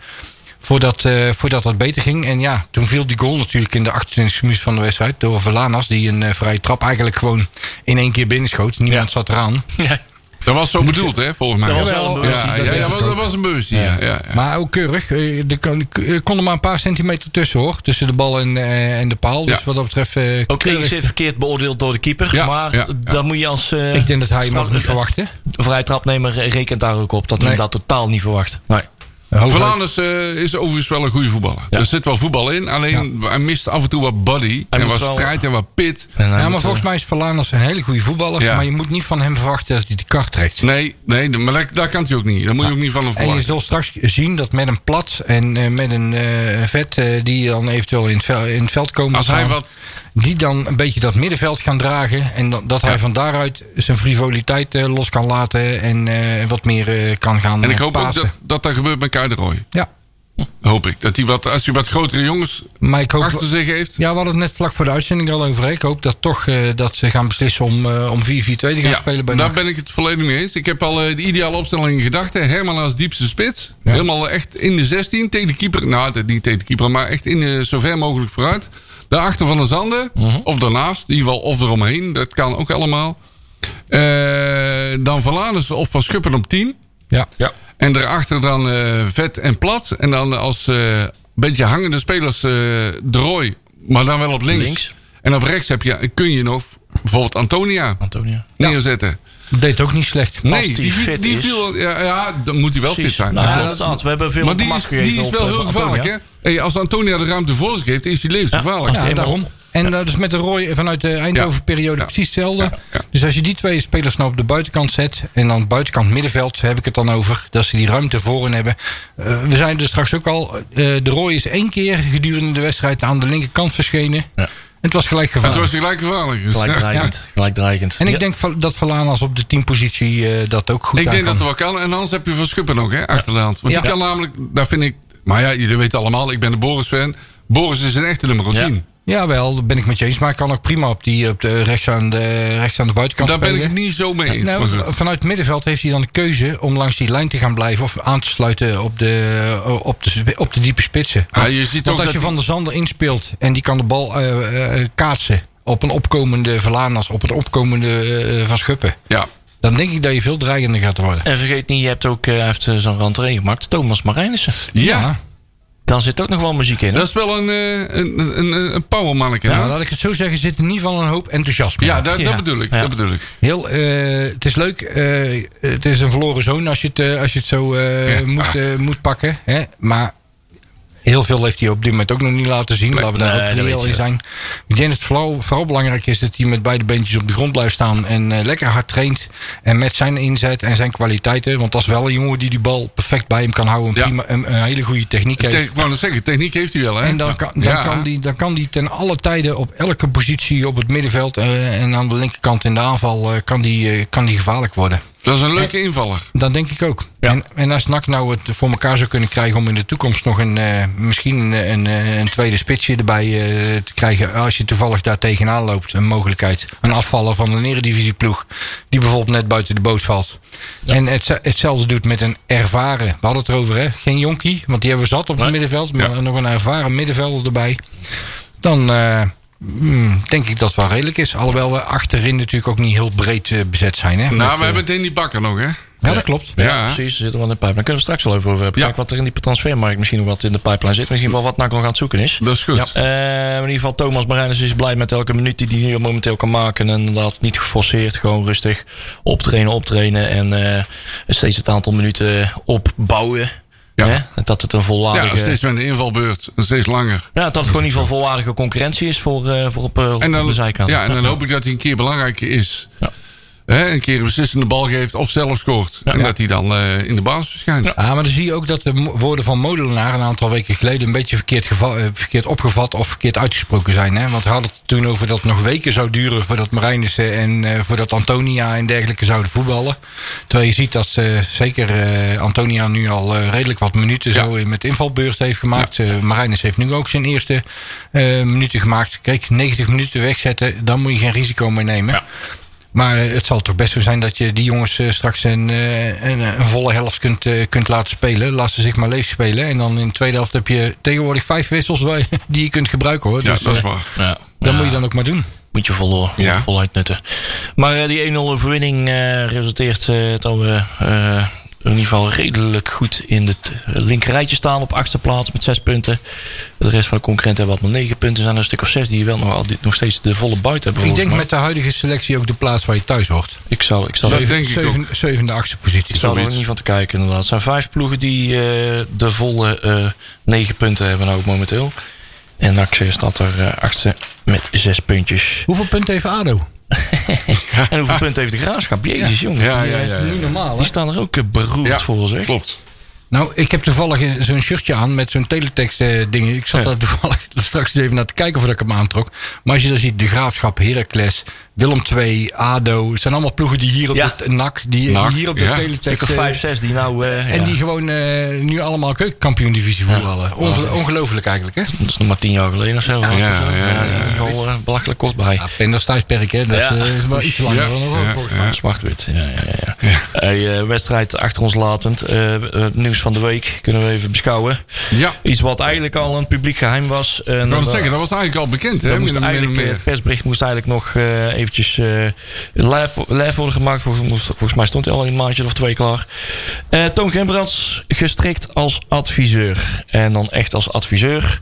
Voordat, eh, voordat dat beter ging. En ja, toen viel die goal natuurlijk in de 28e minuut van de wedstrijd. Door Verlanas. Die een vrije trap eigenlijk gewoon in één keer binnenschoot. Niemand zat eraan. Ja. Dat was zo bedoeld, hè, volgens mij. Dat was ja, wel een ja, bewustie, ja, dat ja, dat, was, ook. dat was een bewustie, ja. ja, ja. Maar ook keurig. Eh, Er kon, er kon er maar een paar centimeter tussen hoor. Tussen de bal en, eh, en de paal. Dus Ja. wat dat betreft. eh, Ook keurig. eens verkeerd beoordeeld door de keeper. Ja, maar ja, ja. dan moet je als eh Ik denk dat hij hem niet verwachtte. vrij trapnemer rekent daar ook op dat hij Nee. dat totaal niet verwacht. Nee. Verlaners eh, is overigens wel een goede voetballer. Ja. Er zit wel voetbal in, alleen hij mist af en toe wat body. en wat wel- strijd en wat pit. En hij Ja, maar volgens eh, mij is Verlanas een hele goede voetballer. Ja. Maar je moet niet van hem verwachten dat hij de kar trekt. Nee, nee maar dat kan hij ook niet. Dat moet je ook niet van hem En je verwachten. zult straks zien dat met een plat en eh, met een vet die dan eventueel in het, in het veld komen Als hij staan, wat... die dan een beetje dat middenveld gaan dragen. En dat, dat hij van daaruit zijn frivoliteit eh, los kan laten en eh, wat meer eh, kan gaan En ik hoop ook dat, dat dat gebeurt met Kai de Roy. Ja, Hoop ik. Dat hij wat, als hij wat grotere jongens maar ik hoop... achter zich heeft. Ja, we hadden het net vlak voor de uitzending al over. Ik hoop dat toch dat ze gaan beslissen om, om 4-4-2 te gaan spelen bij daar ben ik het volledig mee eens. Ik heb al de ideale opstelling in gedachten. Herman als diepste spits. Ja. Helemaal echt in de 16 tegen de keeper. Nou, niet tegen de keeper, maar echt in de, zo ver mogelijk vooruit. Daarachter van de Zanden. Mhm. Of daarnaast. In ieder geval of eromheen. Dat kan ook allemaal. Eh, dan Verlanus of Van Schuppen op 10. Ja. Ja. En daarachter dan eh, vet en plat. En dan als eh beetje hangende spelers Roy. Maar dan wel op links. Links. En op rechts heb je, kun je nog bijvoorbeeld Antonia Antonia. neerzetten. Deed ook niet slecht. Nee, die die, fit die is. viel, ja, ja, dan moet hij wel Precies. fit zijn. Nou, Ja, inderdaad. We hebben veel maar die is, die is wel eh, heel gevaarlijk. Hè? Hey, als Antonia de ruimte voor zich heeft, is hij levensgevaarlijk. Ja, Ja, daarom. En dat is met de Roy vanuit de Eindhoven-periode Ja. precies hetzelfde. Ja, ja. Dus als je die twee spelers nou op de buitenkant zet... en dan buitenkant middenveld heb ik het dan over... dat ze die ruimte voor hen hebben. Eh, we zijn er straks ook al... eh, de Roy is één keer gedurende de wedstrijd aan de linkerkant verschenen. Het was gelijk Het gevaarlijk. was gelijk gevaarlijk. Dus, Gelijk ja. dreigend. Gelijk dreigend. En ik Ja. denk dat Verlanas op de teampositie eh, dat ook goed Ik denk dat het wel kan. En anders heb je Van Schuppen nog, hè, achter de hand. Want Ja. die kan namelijk, daar vind ik... Maar ja, jullie weten allemaal, ik ben een Boris-fan. Boris is een echte nummer 10. Jawel, dat ben ik met je eens. Maar ik kan ook prima op, die, op de, rechts, aan de, rechts aan de buitenkant Daar ben ik spelen. het niet zo mee eens. Nou, vanuit het middenveld heeft hij dan de keuze om langs die lijn te gaan blijven of aan te sluiten op de, op de, op de diepe spitsen. Ja, je ziet Want als je Van der Zander inspeelt en die kan de bal eh, eh, kaatsen op een opkomende Verlanas, op een opkomende eh, Van Schuppen, Ja. dan denk ik dat je veel dreigender gaat worden. En vergeet niet, je hebt ook, hij heeft zo'n rentree gemaakt. Thomas Marijnissen. Ja. Daar zit ook nog wel muziek in. hè? dat is wel een, eh, een, een, een, powermanneke. Nou, laat ik het zo zeggen, zit in ieder geval een hoop enthousiasme. ja, in. dat, Ja. dat bedoel ik. Ja. Dat bedoel ik. Heel, eh, het is leuk. eh, het is een verloren zoon als je het, als je het zo eh, Ja. moet, moet pakken. Hè? Maar heel veel heeft hij op dit moment ook nog niet laten zien. Laten we daar Nee, ook reëel in zijn. Ik denk dat het vooral, vooral belangrijk is dat hij met beide beentjes op de grond blijft staan. En eh, lekker hard traint. En met zijn inzet en zijn kwaliteiten. Want dat is wel een jongen die die bal perfect bij hem kan houden. Een, Ja. prima, een, een hele goede techniek heeft. Ik wou zeggen, techniek heeft hij wel, hè? En dan kan, dan, Ja. kan die, dan kan die ten alle tijden op elke positie op het middenveld eh, en aan de linkerkant in de aanval eh, kan, die, kan die gevaarlijk worden. Dat is een leuke invaller. Dat denk ik ook. Ja. En, en als NAC nou het voor elkaar zou kunnen krijgen om in de toekomst nog een, eh, misschien een, een, eh, een tweede spitsje erbij eh, te krijgen. Als je toevallig daar tegenaan loopt, een mogelijkheid. Een afvaller van een eredivisieploeg die bijvoorbeeld net buiten de boot valt. En het, hetzelfde doet met een ervaren, we hadden het erover hè, geen jonkie, want die hebben we zat op het middenveld. Maar Ja. nog een ervaren middenvelder erbij. Dan eh, denk ik dat het wel redelijk is. Alhoewel we achterin natuurlijk ook niet heel breed eh, bezet zijn. Hè, Nou, Met, we eh, hebben het in die bakker nog, hè? ja, dat klopt. Ja, Ja. precies. Er zit er wel in de. Daar kunnen we straks wel even over hebben. Ja. Kijk wat er in die transfermarkt misschien nog wat in de pijplijn zit. Misschien wel wat NAC nog aan het zoeken is. Dat is goed. Eh, in ieder geval, Thomas Marijnis is blij met elke minuut die hij hier momenteel kan maken. En inderdaad niet geforceerd, gewoon rustig optrainen, optrainen. En eh, steeds het aantal minuten opbouwen. Ja. Hè? Dat het een volwaardige... Ja, steeds met een invalbeurt. Steeds langer. Ja, dat het gewoon in ieder geval volwaardige concurrentie is voor, eh, voor op, eh, En dan, de zijkant. ja, en dan hoop ik dat hij een keer belangrijker is. Ja. Hè, een keer een beslissende bal geeft of zelf scoort. Ja. en dat hij dan eh, in de basis verschijnt. Ja. Ah, maar dan zie je ook dat de woorden van Molenaar een aantal weken geleden een beetje verkeerd, eh, verkeerd opgevat of verkeerd uitgesproken zijn. Hè? Want we hadden het toen over dat het nog weken zou duren voordat Marijnissen en eh, voordat Antonia en dergelijke zouden voetballen. Terwijl je ziet dat zeker Antonia nu al redelijk wat minuten zo met invalbeurt heeft gemaakt. Marijnissen heeft nu ook zijn eerste minuten gemaakt. Kijk, 90 minuten wegzetten, dan moet je geen risico meer nemen. Maar het zal toch best zo zijn dat je die jongens eh, straks een, eh, een, een volle helft kunt, eh, kunt laten spelen. Laat ze zich maar leeg spelen. En dan in de tweede helft heb je tegenwoordig vijf wissels die je kunt gebruiken hoor. Ja, Dus, dat is waar. Ja. dat Ja. moet je dan ook maar doen. Moet je vol, Ja. voluit nutten. Maar eh, die 1-0 overwinning eh, resulteert eh, dat we eh, in ieder geval redelijk goed in het linkerrijtje staan op achtste plaats met zes punten. De rest van de concurrenten hebben wat maar negen punten. Er zijn er een stuk of zes die wel nog, nog steeds de volle buit hebben. Ik denk met de huidige selectie ook de plaats waar je thuis hoort. Ik zal, ik zal Dat even, denk ik Zeven- Zevende, achtste positie. ik zal er niet van te kijken inderdaad. Het zijn vijf ploegen die eh, de volle eh, negen punten hebben nou ook momenteel. En NAC staat er eh, achtste met zes puntjes. Hoeveel punten heeft ADO? En hoeveel punten heeft de Graafschap? Jezus jongen. Ja, die, ja, eh, ja. ja. Niet normaal Die staan er ook eh, beroerd voor, zeg. Klopt. Nou, ik heb toevallig eh, zo'n shirtje aan met zo'n teletext eh, ding. Ik zat Ja. daar toevallig straks even naar te kijken voordat ik hem aantrok. Maar als je dan ziet, de Graafschap, Heracles, Willem II, ADO. Het zijn allemaal ploegen die hier op Ja. de NAC, die, NAC, die hier op de ja. teletext... Stuk of eh, 5, 6 die nou... eh, En ja, die gewoon eh, nu allemaal keukenkampioen-divisie voetballen. Onge- ongelooflijk eigenlijk, hè? Dat is nog maar tien jaar geleden of zo. ja, of ja, eh, belachelijk kort bij. Ja, Penders thuisperk, hè? Dat is, eh, wel iets langer Ja, dan nog. Zwart-wit. Ja, ja, ja. Hey, eh, wedstrijd achter ons latend. Eh, eh, nieuws van de week kunnen we even beschouwen. Ja. Iets wat eigenlijk al een publiek geheim was. En dat- het zeggen, dat was eigenlijk al bekend, hè? moest eigenlijk, eh, meer. het persbericht moest eigenlijk nog eh, eventjes eh, live, live worden gemaakt. Volgens, moest- volgens mij stond hij al een maandje of twee klaar. Eh Toon Gembrands gestrikt als adviseur. En dan echt als adviseur.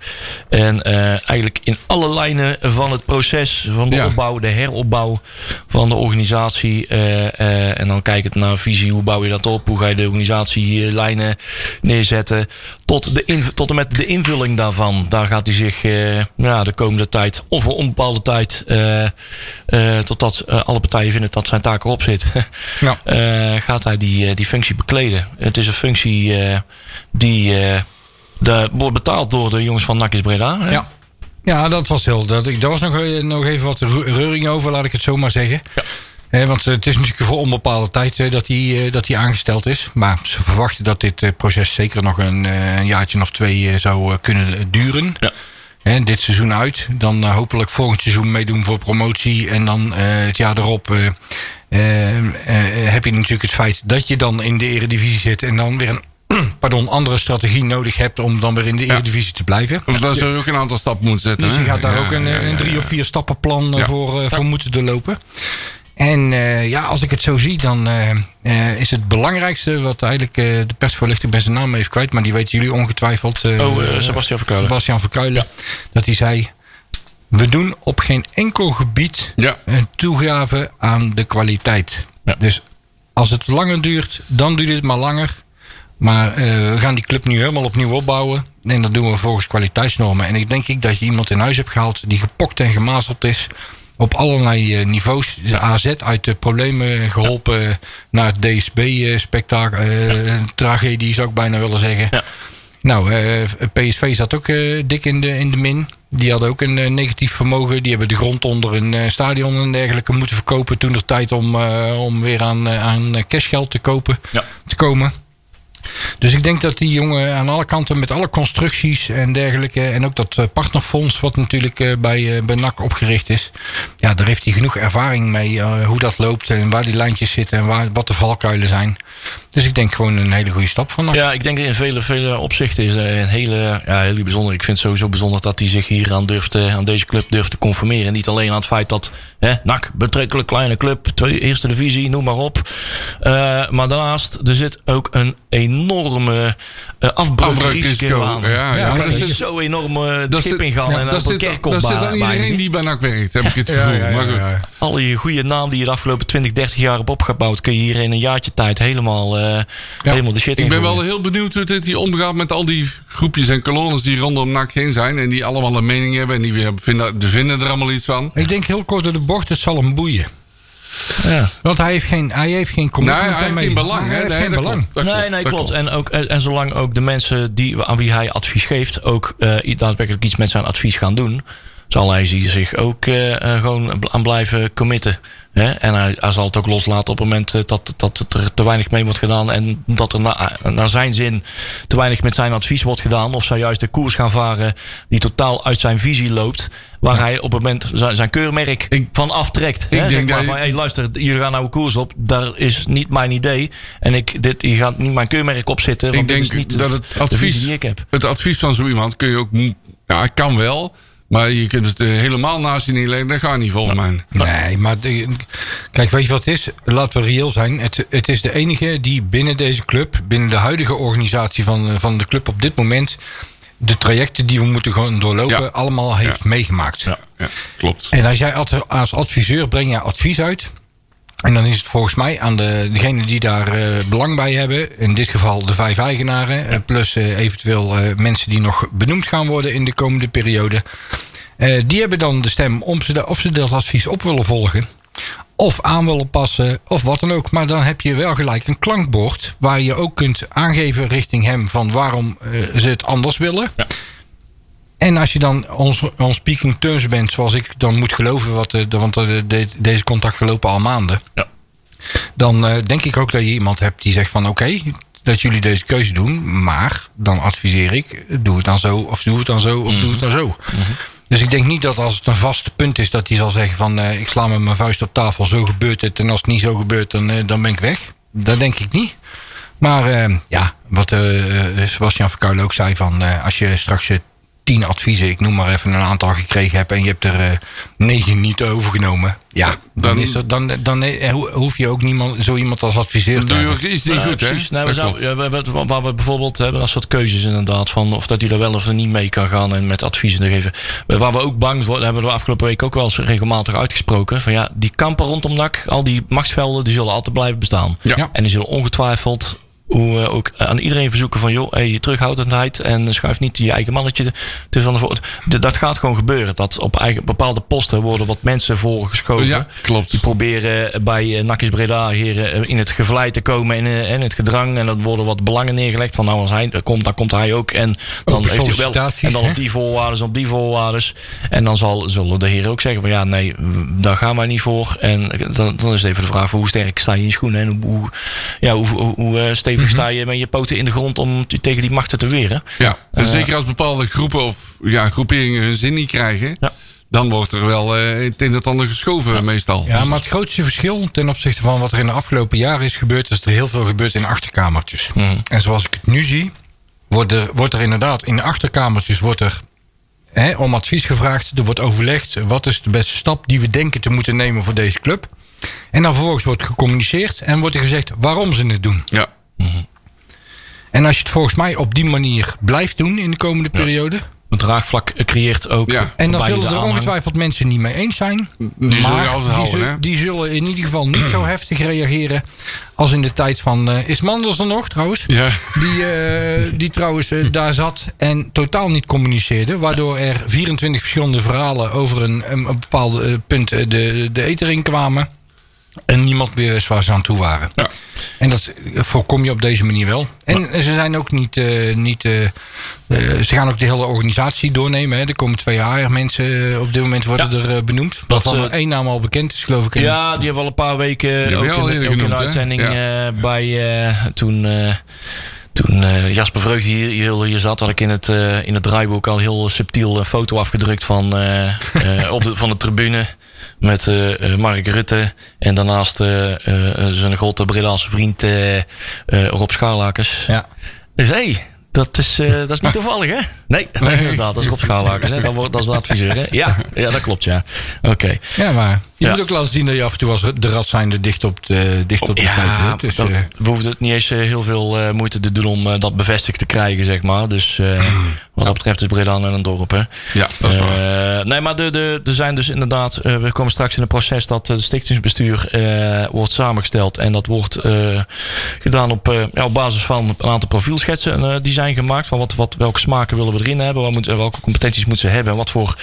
En eh, eigenlijk in alle lijnen van het proces van de Ja. opbouw, de heropbouw van de organisatie. eh, eh, en dan kijkend naar visie, hoe bouw je dat op? Hoe ga je de organisatielijnen neerzetten? Tot, de tot en met de invulling daarvan. Daar gaat hij zich eh, ja, de komende tijd, of voor onbepaalde tijd, eh, eh, totdat alle partijen vinden dat zijn taak erop zit, Ja. gaat hij die, die functie bekleden. Het is een functie die de, wordt betaald door de jongens van Nakis Breda. hè? Ja. Ja, dat was heel. Dat, daar was nog, nog even wat reuring over, laat ik het zo maar zeggen. Ja. Eh, want eh, het is natuurlijk voor onbepaalde tijd eh, dat hij eh, dat hij aangesteld is. Maar ze verwachten dat dit proces zeker nog een, een jaartje of twee zou kunnen duren. Ja. Dit seizoen uit. Dan hopelijk volgend seizoen meedoen voor promotie. En dan het jaar erop heb je natuurlijk het feit dat je dan in de eredivisie zit. En dan weer een pardon, andere strategie nodig hebt om dan weer in de eredivisie te blijven. Of daar zou je ook een aantal stappen moeten zetten. Dus je gaat daar Ja, ook een, ja, een drie of vier stappenplan eh, Ja. voor, voor moeten doorlopen. En eh, ja, als ik het zo zie, dan eh, eh, is het belangrijkste wat eigenlijk eh, de persvoorlichter bij zijn naam heeft kwijt, maar die weten jullie ongetwijfeld. Oh, Sebastian Verkuilen. Sebastian Verkuilen. Dat hij zei: We doen op geen enkel gebied Ja. een toegave aan de kwaliteit. Ja. Dus als het langer duurt, dan duurt het maar langer. Maar we gaan die club nu helemaal opnieuw opbouwen. En dat doen we volgens kwaliteitsnormen. En ik denk ik dat je iemand in huis hebt gehaald die gepokt en gemazeld is. Op allerlei eh, niveaus. De AZ uit de problemen geholpen naar het DSB-spektakel. Tragedie zou ik bijna willen zeggen. Ja. Nou, eh, PSV zat ook eh, dik in de, in de min. Die hadden ook een eh, negatief vermogen. Die hebben de grond onder een eh, stadion en dergelijke moeten verkopen. Toen er tijd om, eh, om weer aan, eh, aan eh, cashgeld te kopen, te komen. Dus ik denk dat die jongen aan alle kanten met alle constructies en dergelijke. En ook dat eh, partnerfonds, wat natuurlijk eh, bij, eh, bij NAC opgericht is. Ja, daar heeft hij genoeg ervaring mee. hoe dat loopt en waar die lijntjes zitten en waar, wat de valkuilen zijn. Dus ik denk gewoon een hele goede stap van NAC. Ja, ik denk in vele, vele opzichten is eh, een hele, ja, heel bijzonder. Ik vind het sowieso bijzonder dat hij zich hier aan, durft, eh, aan deze club durft te conformeren. Niet alleen aan het feit dat hè, NAC, betrekkelijk kleine club, twee, eerste divisie, noem maar op. Eh, maar daarnaast, er zit ook een enorme uh, afbreukrisico aan. Ja, ja, Ja, maar dat Er is zo enorm uh, het dat schip ingaan ja, en dat op een kerkop dat zit aan iedereen die bij NAC werkt, heb ik het Ja, gevoel. ja, ja, maar goed. Al die goede naam die je de afgelopen 20, 30 jaar hebt opgebouwd, kun je hier in een jaartje tijd helemaal, eh, helemaal de shit Ik ben wel heel benieuwd hoe dit hier omgaat met al die groepjes en kolonnes die rondom NAC heen zijn. En die allemaal een mening hebben en die weer vinden, die vinden er allemaal iets van. Ik denk heel kort door de bocht, het zal hem boeien. Ja. Want hij heeft geen, hij heeft geen Nee, hij heeft geen belang. Hij hè? heeft Nee, geen belang. klopt, nee, klopt, nee, klopt. En, ook, en, en zolang ook de mensen die, aan wie hij advies geeft, ook eh, daadwerkelijk iets met zijn advies gaan doen, zal hij zich ook eh, eh, gewoon aan blijven committen. Hè? En hij, hij zal het ook loslaten op het moment eh, dat, dat het er te weinig mee wordt gedaan. En dat er na, naar zijn zin te weinig met zijn advies wordt gedaan. Of zou juist de koers gaan varen die totaal uit zijn visie loopt. Waar hij op het moment zijn, zijn keurmerk Ik- van aftrekt. ik hè? denk Zeg maar dat van, hey, luister, jullie gaan nou een koers op. Daar is niet mijn idee. En ik, dit, je gaat niet mijn keurmerk op zitten. Want Ik dit is denk niet dat het advies, die ik heb. het advies van zo iemand kun je ook... Ja, kan wel. Maar je kunt het eh, helemaal naast je neerleggen. Dat gaat niet volgens mij. Nee, maar de- kijk, weet je wat het is? Laten we reëel zijn. Het, het is de enige die binnen deze club, binnen de huidige organisatie van, eh, van de club op dit moment, de trajecten die we moeten gewoon doorlopen, Ja. allemaal heeft Ja. meegemaakt. Ja, ja klopt. En als jij als adviseur breng je advies uit. En dan is het volgens mij aan de, degene die daar eh, belang bij hebben. In dit geval de vijf eigenaren. eh, plus eh, eventueel mensen die nog benoemd gaan worden in de komende periode. Die hebben dan de stem om ze, da- of ze dat advies op willen volgen. Of aan willen passen, of wat dan ook. Maar dan heb je wel gelijk een klankbord. Waar je ook kunt aangeven richting hem van waarom ze het anders willen. Ja. En als je dan ons, speaking terms bent, zoals ik dan moet geloven, wat de, de- want de, de- deze contacten lopen al maanden. Ja. Dan eh, denk ik ook dat je iemand hebt die zegt van oké, dat jullie deze keuze doen. Maar dan adviseer ik, doe het dan zo, of doe het dan zo, of doe het dan zo. Dus ik denk niet dat als het een vast punt is, dat hij zal zeggen van eh, ik sla met mijn vuist op tafel, zo gebeurt het. En als het niet zo gebeurt, dan, eh, dan ben ik weg. Dat denk ik niet. Maar ja, wat Sebastian Verkuilen ook zei van als je straks tien adviezen, ik noem maar even een aantal gekregen hebt en je hebt er eh, negen niet overgenomen. Ja, dan, dan- is er, dan, dan eh, ho- hoef je ook niemand, zo iemand als adviseur te doe je hebben. ook iets niet goed, hè? precies. Nou, we zou, klopt. ja, we, we- waar we bijvoorbeeld hebben dat soort keuzes inderdaad. Van of dat hij er wel of er niet mee kan gaan en met adviezen te geven. Waar we ook bang voor, hebben we de afgelopen week ook wel eens regelmatig uitgesproken. Van ja, die kampen rondom NAC, al die machtsvelden, die zullen altijd blijven bestaan. Ja. Ja. En die zullen ongetwijfeld hoe, eh, ook aan iedereen verzoeken van joh, hey, terughoudendheid en schuif niet je eigen mannetje te, van de Dat gaat gewoon gebeuren. Dat op eigen, bepaalde posten worden wat mensen voorgeschoven. Ja, klopt. Die proberen bij uh, Nakis Breda hier eh, in het gevlei te komen en eh, in het gedrang. En dan worden wat belangen neergelegd. Van nou, als hij komt, dan komt hij ook. En dan Open heeft hij wel. En dan op die voorwaarden, op die voorwaarden. En dan zal, zullen de heren ook zeggen van ja, nee, daar gaan wij niet voor. En dan, dan is het even de vraag van hoe sterk sta je in je schoenen. En hoe, hoe, ja, hoe, hoe, hoe, eh, stevig Mhm. sta je met je poten in de grond om tegen die machten te weren. Ja, en Eh, zeker als bepaalde groepen of ja, groeperingen hun zin niet krijgen, Ja. dan wordt er wel eh, het een en ander geschoven meestal. Ja, maar het grootste verschil ten opzichte van wat er in de afgelopen jaren is gebeurd, is dat er heel veel gebeurt in achterkamertjes. En zoals ik het nu zie, wordt er, wordt er inderdaad in de achterkamertjes wordt er, hè, om advies gevraagd. Er wordt overlegd wat is de beste stap die we denken te moeten nemen voor deze club. En dan vervolgens wordt gecommuniceerd en wordt er gezegd waarom ze het doen. Ja, En als je het volgens mij op die manier blijft doen in de komende periode, een draagvlak creëert ook. Ja. En dan zullen er aanhang. ongetwijfeld mensen niet mee eens zijn. Die zul je maar altijd die, houden, zul- hè? die zullen in ieder geval niet zo heftig reageren als in de tijd van... eh, is Mandels er nog trouwens? Ja. Die, eh, die trouwens eh, daar zat en totaal niet communiceerde. Waardoor er 24 verschillende verhalen over een, een bepaald punt de, de eter in kwamen. En niemand meer wist waar ze aan toe waren. Ja. En dat voorkom je op deze manier wel. En ze zijn ook niet. eh, niet eh, eh, ze gaan ook de hele organisatie doornemen. Hè. Er komen twee HR-mensen op dit moment worden Ja. er benoemd. Dat, er één naam al bekend is, geloof ik. Ja, die hebben al een paar weken Die ook, in, ook in genoemd, uitzending Ja. eh, bij eh, toen. Toen eh, Jasper Vreugde hier, hier, hier zat, had ik in het, eh, in het draaiboek al heel subtiel een foto afgedrukt van, eh, op de, van de tribune. Met Mark Rutte en daarnaast zijn grote Bredaanse vriend Rob Scharlakers. Ja. Dus hé, hey, dat, is, dat is niet toevallig hè? Nee, nee. inderdaad, dat is Rob Scharlakers. Hè? Dat, wordt, dat is de adviseur hè? Ja, ja, dat klopt ja. Oké. Ja, maar je Ja. moet ook laten zien dat je af en toe als de rat zijnde dicht op de, dicht op de Ja, zit. Dus, dat- eh, we hoefden het niet eens eh, heel veel eh, moeite te doen om dat bevestigd te krijgen, zeg maar. Dus eh, wat dat betreft is Breda en een dorp, hè. Ja, dat is waar. Nee, maar de, de, er zijn dus inderdaad... we komen straks in een proces dat het stichtingsbestuur wordt samengesteld. En dat wordt gedaan op, ja, op basis van een aantal profielschetsen die zijn gemaakt. Van wat, wat, welke smaken willen we erin hebben? Wat moet, welke competenties moeten ze hebben? En wat voor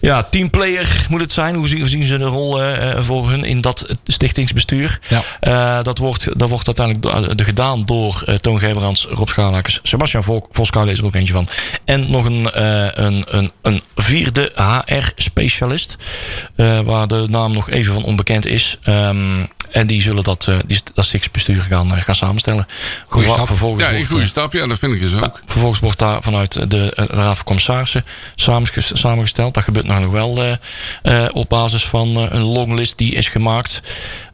ja, teamplayer moet het zijn? Hoe zien, hoe zien ze de rol eh, eh, voor hun in dat stichtingsbestuur? Ja. Eh, dat, wordt, dat wordt uiteindelijk do- de gedaan door eh, Toon Geberans, Rob Schalakers, Sebastian Vol- Volskouwen is er ook eentje van. En nog een, eh, een, een, een vierde HR-specialist, eh, waar de naam nog even van onbekend is. Ehm, en die zullen dat, eh, die, dat stichtingsbestuur gaan, gaan samenstellen. Goeie stap. Vervolgens Ja, een goede stap. Ja, dat vind ik dus ook. Vervolgens wordt daar vanuit de, de Raad van Commissarissen samenges- samengesteld. Dat gebeurt nog wel eh, eh, op basis van eh, een longlist die is gemaakt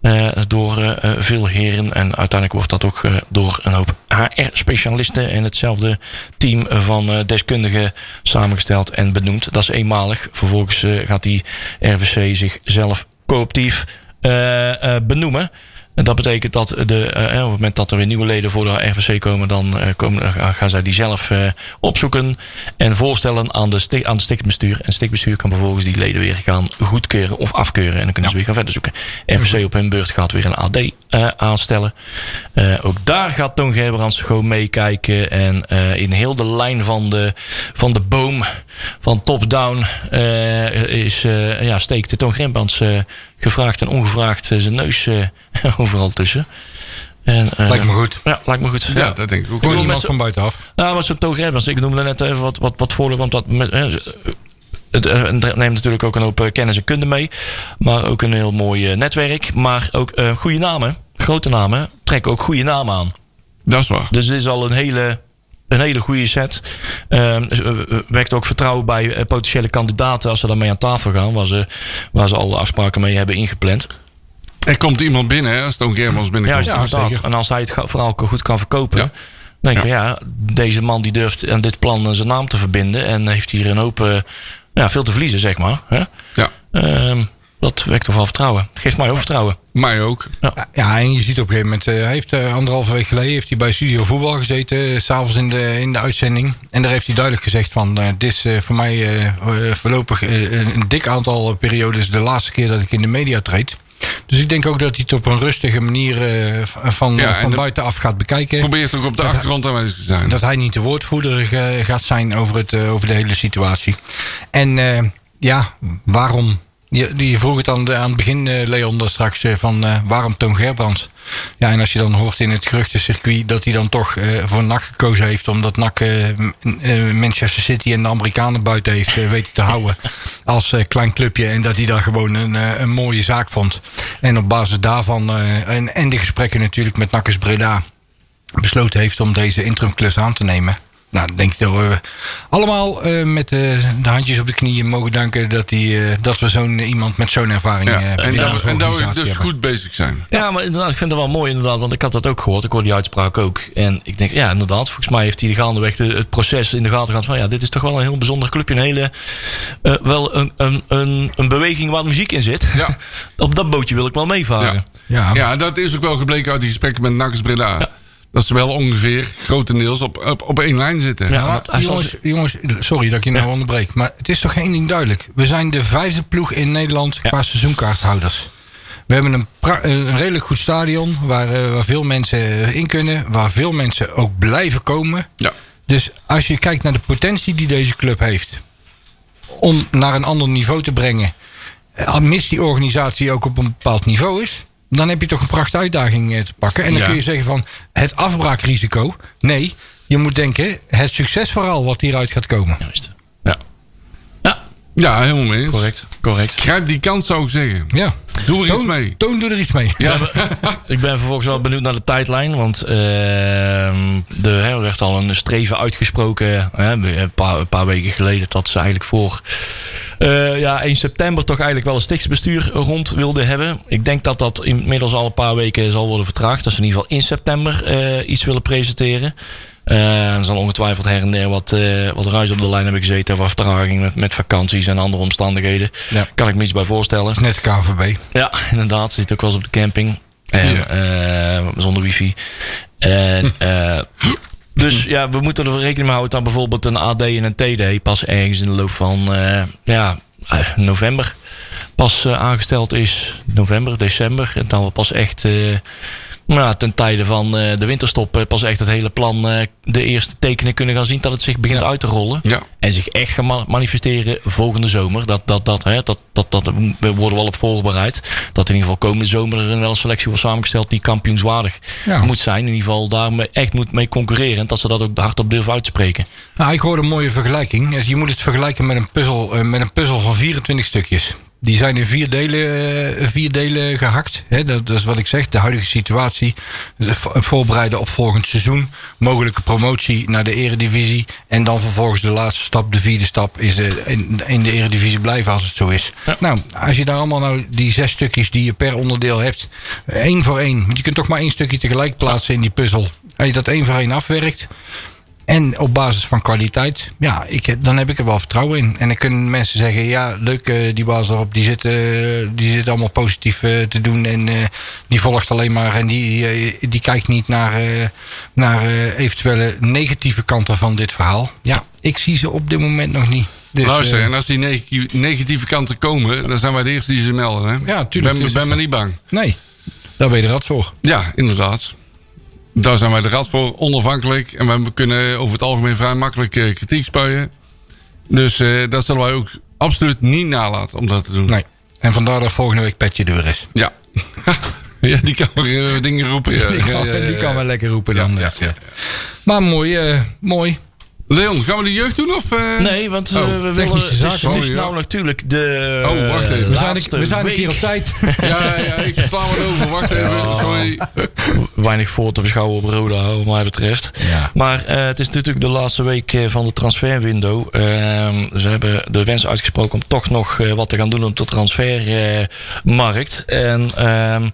eh, door eh, eh, veel heren. En uiteindelijk wordt dat ook door een hoop HR-specialisten en hetzelfde team van deskundigen samengesteld en benoemd. Dat is eenmalig. Vervolgens gaat die RVC zichzelf cooptief eh, benoemen. En dat betekent dat de, eh, op het moment dat er weer nieuwe leden voor de RVC komen, dan eh, komen, eh, gaan zij die zelf eh, opzoeken en voorstellen aan de, sti- aan de stichtbestuur. En het stichtbestuur kan vervolgens die leden weer gaan goedkeuren of afkeuren. En dan kunnen ze weer gaan verder zoeken. RVC op hun beurt gaat weer een AD eh, aanstellen. Eh, ook daar gaat Toon Gerbrands gewoon meekijken. En eh, in heel de lijn van de, van de boom, van top-down, eh, is, eh, ja, steekt de Toon Gerbrands eh, gevraagd en ongevraagd eh, zijn neus eh, overal tussen. En, eh, lijkt me goed. Ja, lijkt me goed. Ja, Ja. dat denk ik ook. Gewoon iemand van buitenaf. Nou, maar zo'n Gerbrands, ik noemde net even wat, wat, wat voordeel, want dat met, eh, het het neemt natuurlijk ook een hoop kennis en kunde mee. Maar ook een heel mooi netwerk. Maar ook goede namen, grote namen, trekken ook goede namen aan. Dat is waar. Dus dit is al een hele, een hele goede set. Ehm dus, eh, wekt ook vertrouwen bij eh, potentiële kandidaten als ze daarmee aan tafel gaan. Waar ze, waar ze alle afspraken mee hebben ingepland. Er komt iemand binnen, hè, als Toon Germans binnenkomt. Ja, Ja. En als hij het verhaal goed kan verkopen. Ja. Denk ik van ja, deze man die durft aan dit plan eh, zijn naam te verbinden. En heeft hier een hoop, ja, veel te verliezen, zeg maar. Hè? Ja, Ehm, dat wekt toch wel vertrouwen. Geeft mij ook vertrouwen. mij ook. Ja, en je ziet op een gegeven moment, eh, hij heeft eh, anderhalve week geleden heeft hij bij Studio Voetbal gezeten, eh, s s'avonds in de, in de uitzending. En daar heeft hij duidelijk gezegd van, eh, dit is eh, voor mij voorlopig een dik aantal periodes de laatste keer dat ik in de media treed. Dus ik denk ook dat hij het op een rustige manier eh, van, Ja, van buitenaf gaat bekijken. Probeert ook op de achtergrond aanwezig te zijn. Dat hij niet de woordvoerder ga- gaat zijn over, het, over de hele situatie. En eh, ja, waarom? Je, je vroeg het aan, aan het begin, eh, Leon, daar straks eh, van eh, waarom Toon Gerbrands? Ja, en als je dan hoort in het geruchtencircuit dat hij dan toch voor NAC gekozen heeft, omdat NAC Manchester City en de Amerikanen buiten heeft weten te houden als klein clubje. En dat hij daar gewoon een, een mooie zaak vond. En op basis daarvan, en, en de gesprekken natuurlijk met NAC Breda, besloten heeft om deze interimklus aan te nemen. Nou, dan denk ik dat we allemaal eh, met eh, de handjes op de knieën mogen danken dat, die, eh, dat we zo'n iemand met zo'n ervaring Ja, eh, en, dat, en dat we dus hebben. goed bezig zijn. Ja, maar inderdaad, ik vind het wel mooi inderdaad. Want ik had dat ook gehoord. Ik hoorde die uitspraak ook. En ik denk, ja, inderdaad. Volgens mij heeft hij de gaandeweg de, het proces in de gaten gehad. Van ja, dit is toch wel een heel bijzonder clubje. Een hele, eh, wel een, een, een, een beweging waar muziek in zit. Ja. Op dat bootje wil ik wel meevaren. Ja. Ja, Ja, dat is ook wel gebleken uit die gesprekken met Nakkers Breda. Dat ze wel ongeveer grotendeels op, op, op één lijn zitten. Ja, Maar jongens, jongens, sorry dat ik je nou onderbreek. Maar het is toch één ding duidelijk. We zijn de vijfde ploeg in Nederland Ja. qua seizoenkaarthouders. We hebben een, een redelijk goed stadion waar, eh, waar veel mensen in kunnen. Waar veel mensen ook blijven komen. Ja. Dus als je kijkt naar de potentie die deze club heeft. Om naar een ander niveau te brengen. eh, Mits die organisatie ook op een bepaald niveau is. Dan heb je toch een prachtige uitdaging eh, te pakken. En dan Ja. kun je zeggen van het afbraakrisico. Nee, je moet denken het succesverhaal wat hieruit gaat komen. Juist. Ja. Ja, Ja, helemaal mee eens. correct. Correct. Grijp die kans zou ik zeggen. Ja. Doe er iets mee. Toon doe er iets mee. Ja. Ik ben vervolgens wel benieuwd naar de tijdlijn. Want ehm, de, hè, er werd al een streven uitgesproken. Hè, een, paar, een paar weken geleden. Dat ze eigenlijk voor eh, ja, 1 september toch eigenlijk wel een stichtsbestuur rond wilden hebben. Ik denk dat dat inmiddels al een paar weken zal worden vertraagd. Dat ze in ieder geval in september eh, iets willen presenteren. Eh, er zal ongetwijfeld her en der wat, wat ruis op de lijn hebben gezeten. Wat vertraging met, met vakanties en andere omstandigheden. Ja. Kan ik me iets bij voorstellen. Net KVB. Ja, inderdaad. Zit ook wel eens op de camping. En, Ja. zonder wifi. En, dus ja, we moeten er rekening mee houden dat bijvoorbeeld een AD en een TD pas ergens in de loop van eh, ja, eh, november pas eh, aangesteld is. November, december. En dan we pas echt nou, ten tijde van eh, de winterstop eh, pas echt het hele plan, eh, de eerste tekenen kunnen gaan zien dat het zich begint Ja. uit te rollen. Ja. En zich echt gaan ma- manifesteren volgende zomer. Dat, dat, dat, hè, dat, dat, dat we worden wel op voorbereid. Dat in ieder geval komende zomer er wel een selectie wordt samengesteld die kampioenswaardig Ja. moet zijn. In ieder geval daar echt moet mee concurreren. En dat ze dat ook hardop durven uitspreken. Nou, ik hoorde een mooie vergelijking. Je moet het vergelijken met een puzzel, met een puzzel van 24 stukjes. Die zijn in vier delen, eh, vier delen gehakt. Dat, dat is wat ik zeg. De huidige situatie. de vo- Voorbereiden op volgend seizoen. Mogelijke promotie naar de eredivisie. En dan vervolgens de laatste stap, de vierde stap, is eh, in, in de eredivisie blijven als het zo is. Ja. Nou, als je daar allemaal nou die zes stukjes die je per onderdeel hebt. één voor één. Want je kunt toch maar één stukje tegelijk plaatsen in die puzzel. Als je dat één voor één afwerkt. En op basis van kwaliteit, ja, ik, dan heb ik er wel vertrouwen in. En dan kunnen mensen zeggen, ja, leuk, eh, die baas erop, die zit, die zit allemaal positief eh, te doen. En eh, die volgt alleen maar en die, die kijkt niet naar, naar eventuele negatieve kanten van dit verhaal. Ja, ik zie ze op dit moment nog niet. Dus, Luister, en als die neg- negatieve kanten komen, dan zijn wij de eerste die ze melden. Hè? Ja, tuurlijk, Ben, ben het me niet bang. nee, daar ben je rat voor. Ja, inderdaad. Daar zijn wij de rad voor, onafhankelijk. En wij kunnen over het algemeen vrij makkelijk eh, kritiek spuien. Dus eh, dat zullen wij ook absoluut niet nalaten om dat te doen. Nee. En vandaar dat volgende week Petje er weer is. Ja. ja, die kan weer eh, dingen roepen. Ja. Die kan, die wel lekker roepen dan. ja. Maar mooi, eh, mooi. Leon, gaan we de jeugd doen? Of, eh? Nee, want eh, Oh, we willen. technische Het is, zaken. het is Oh, ja. nou natuurlijk de. Oh, wacht even. We zijn, we zijn een keer op tijd. Ja, ja, ik sla het over. Wacht even. Sorry. weinig voor te beschouwen op Roda, wat mij betreft. Ja. Maar eh, het is natuurlijk de laatste week eh, van de transferwindow. Ehm, ze hebben de wens uitgesproken om toch nog eh, wat te gaan doen op de transfermarkt. en ehm,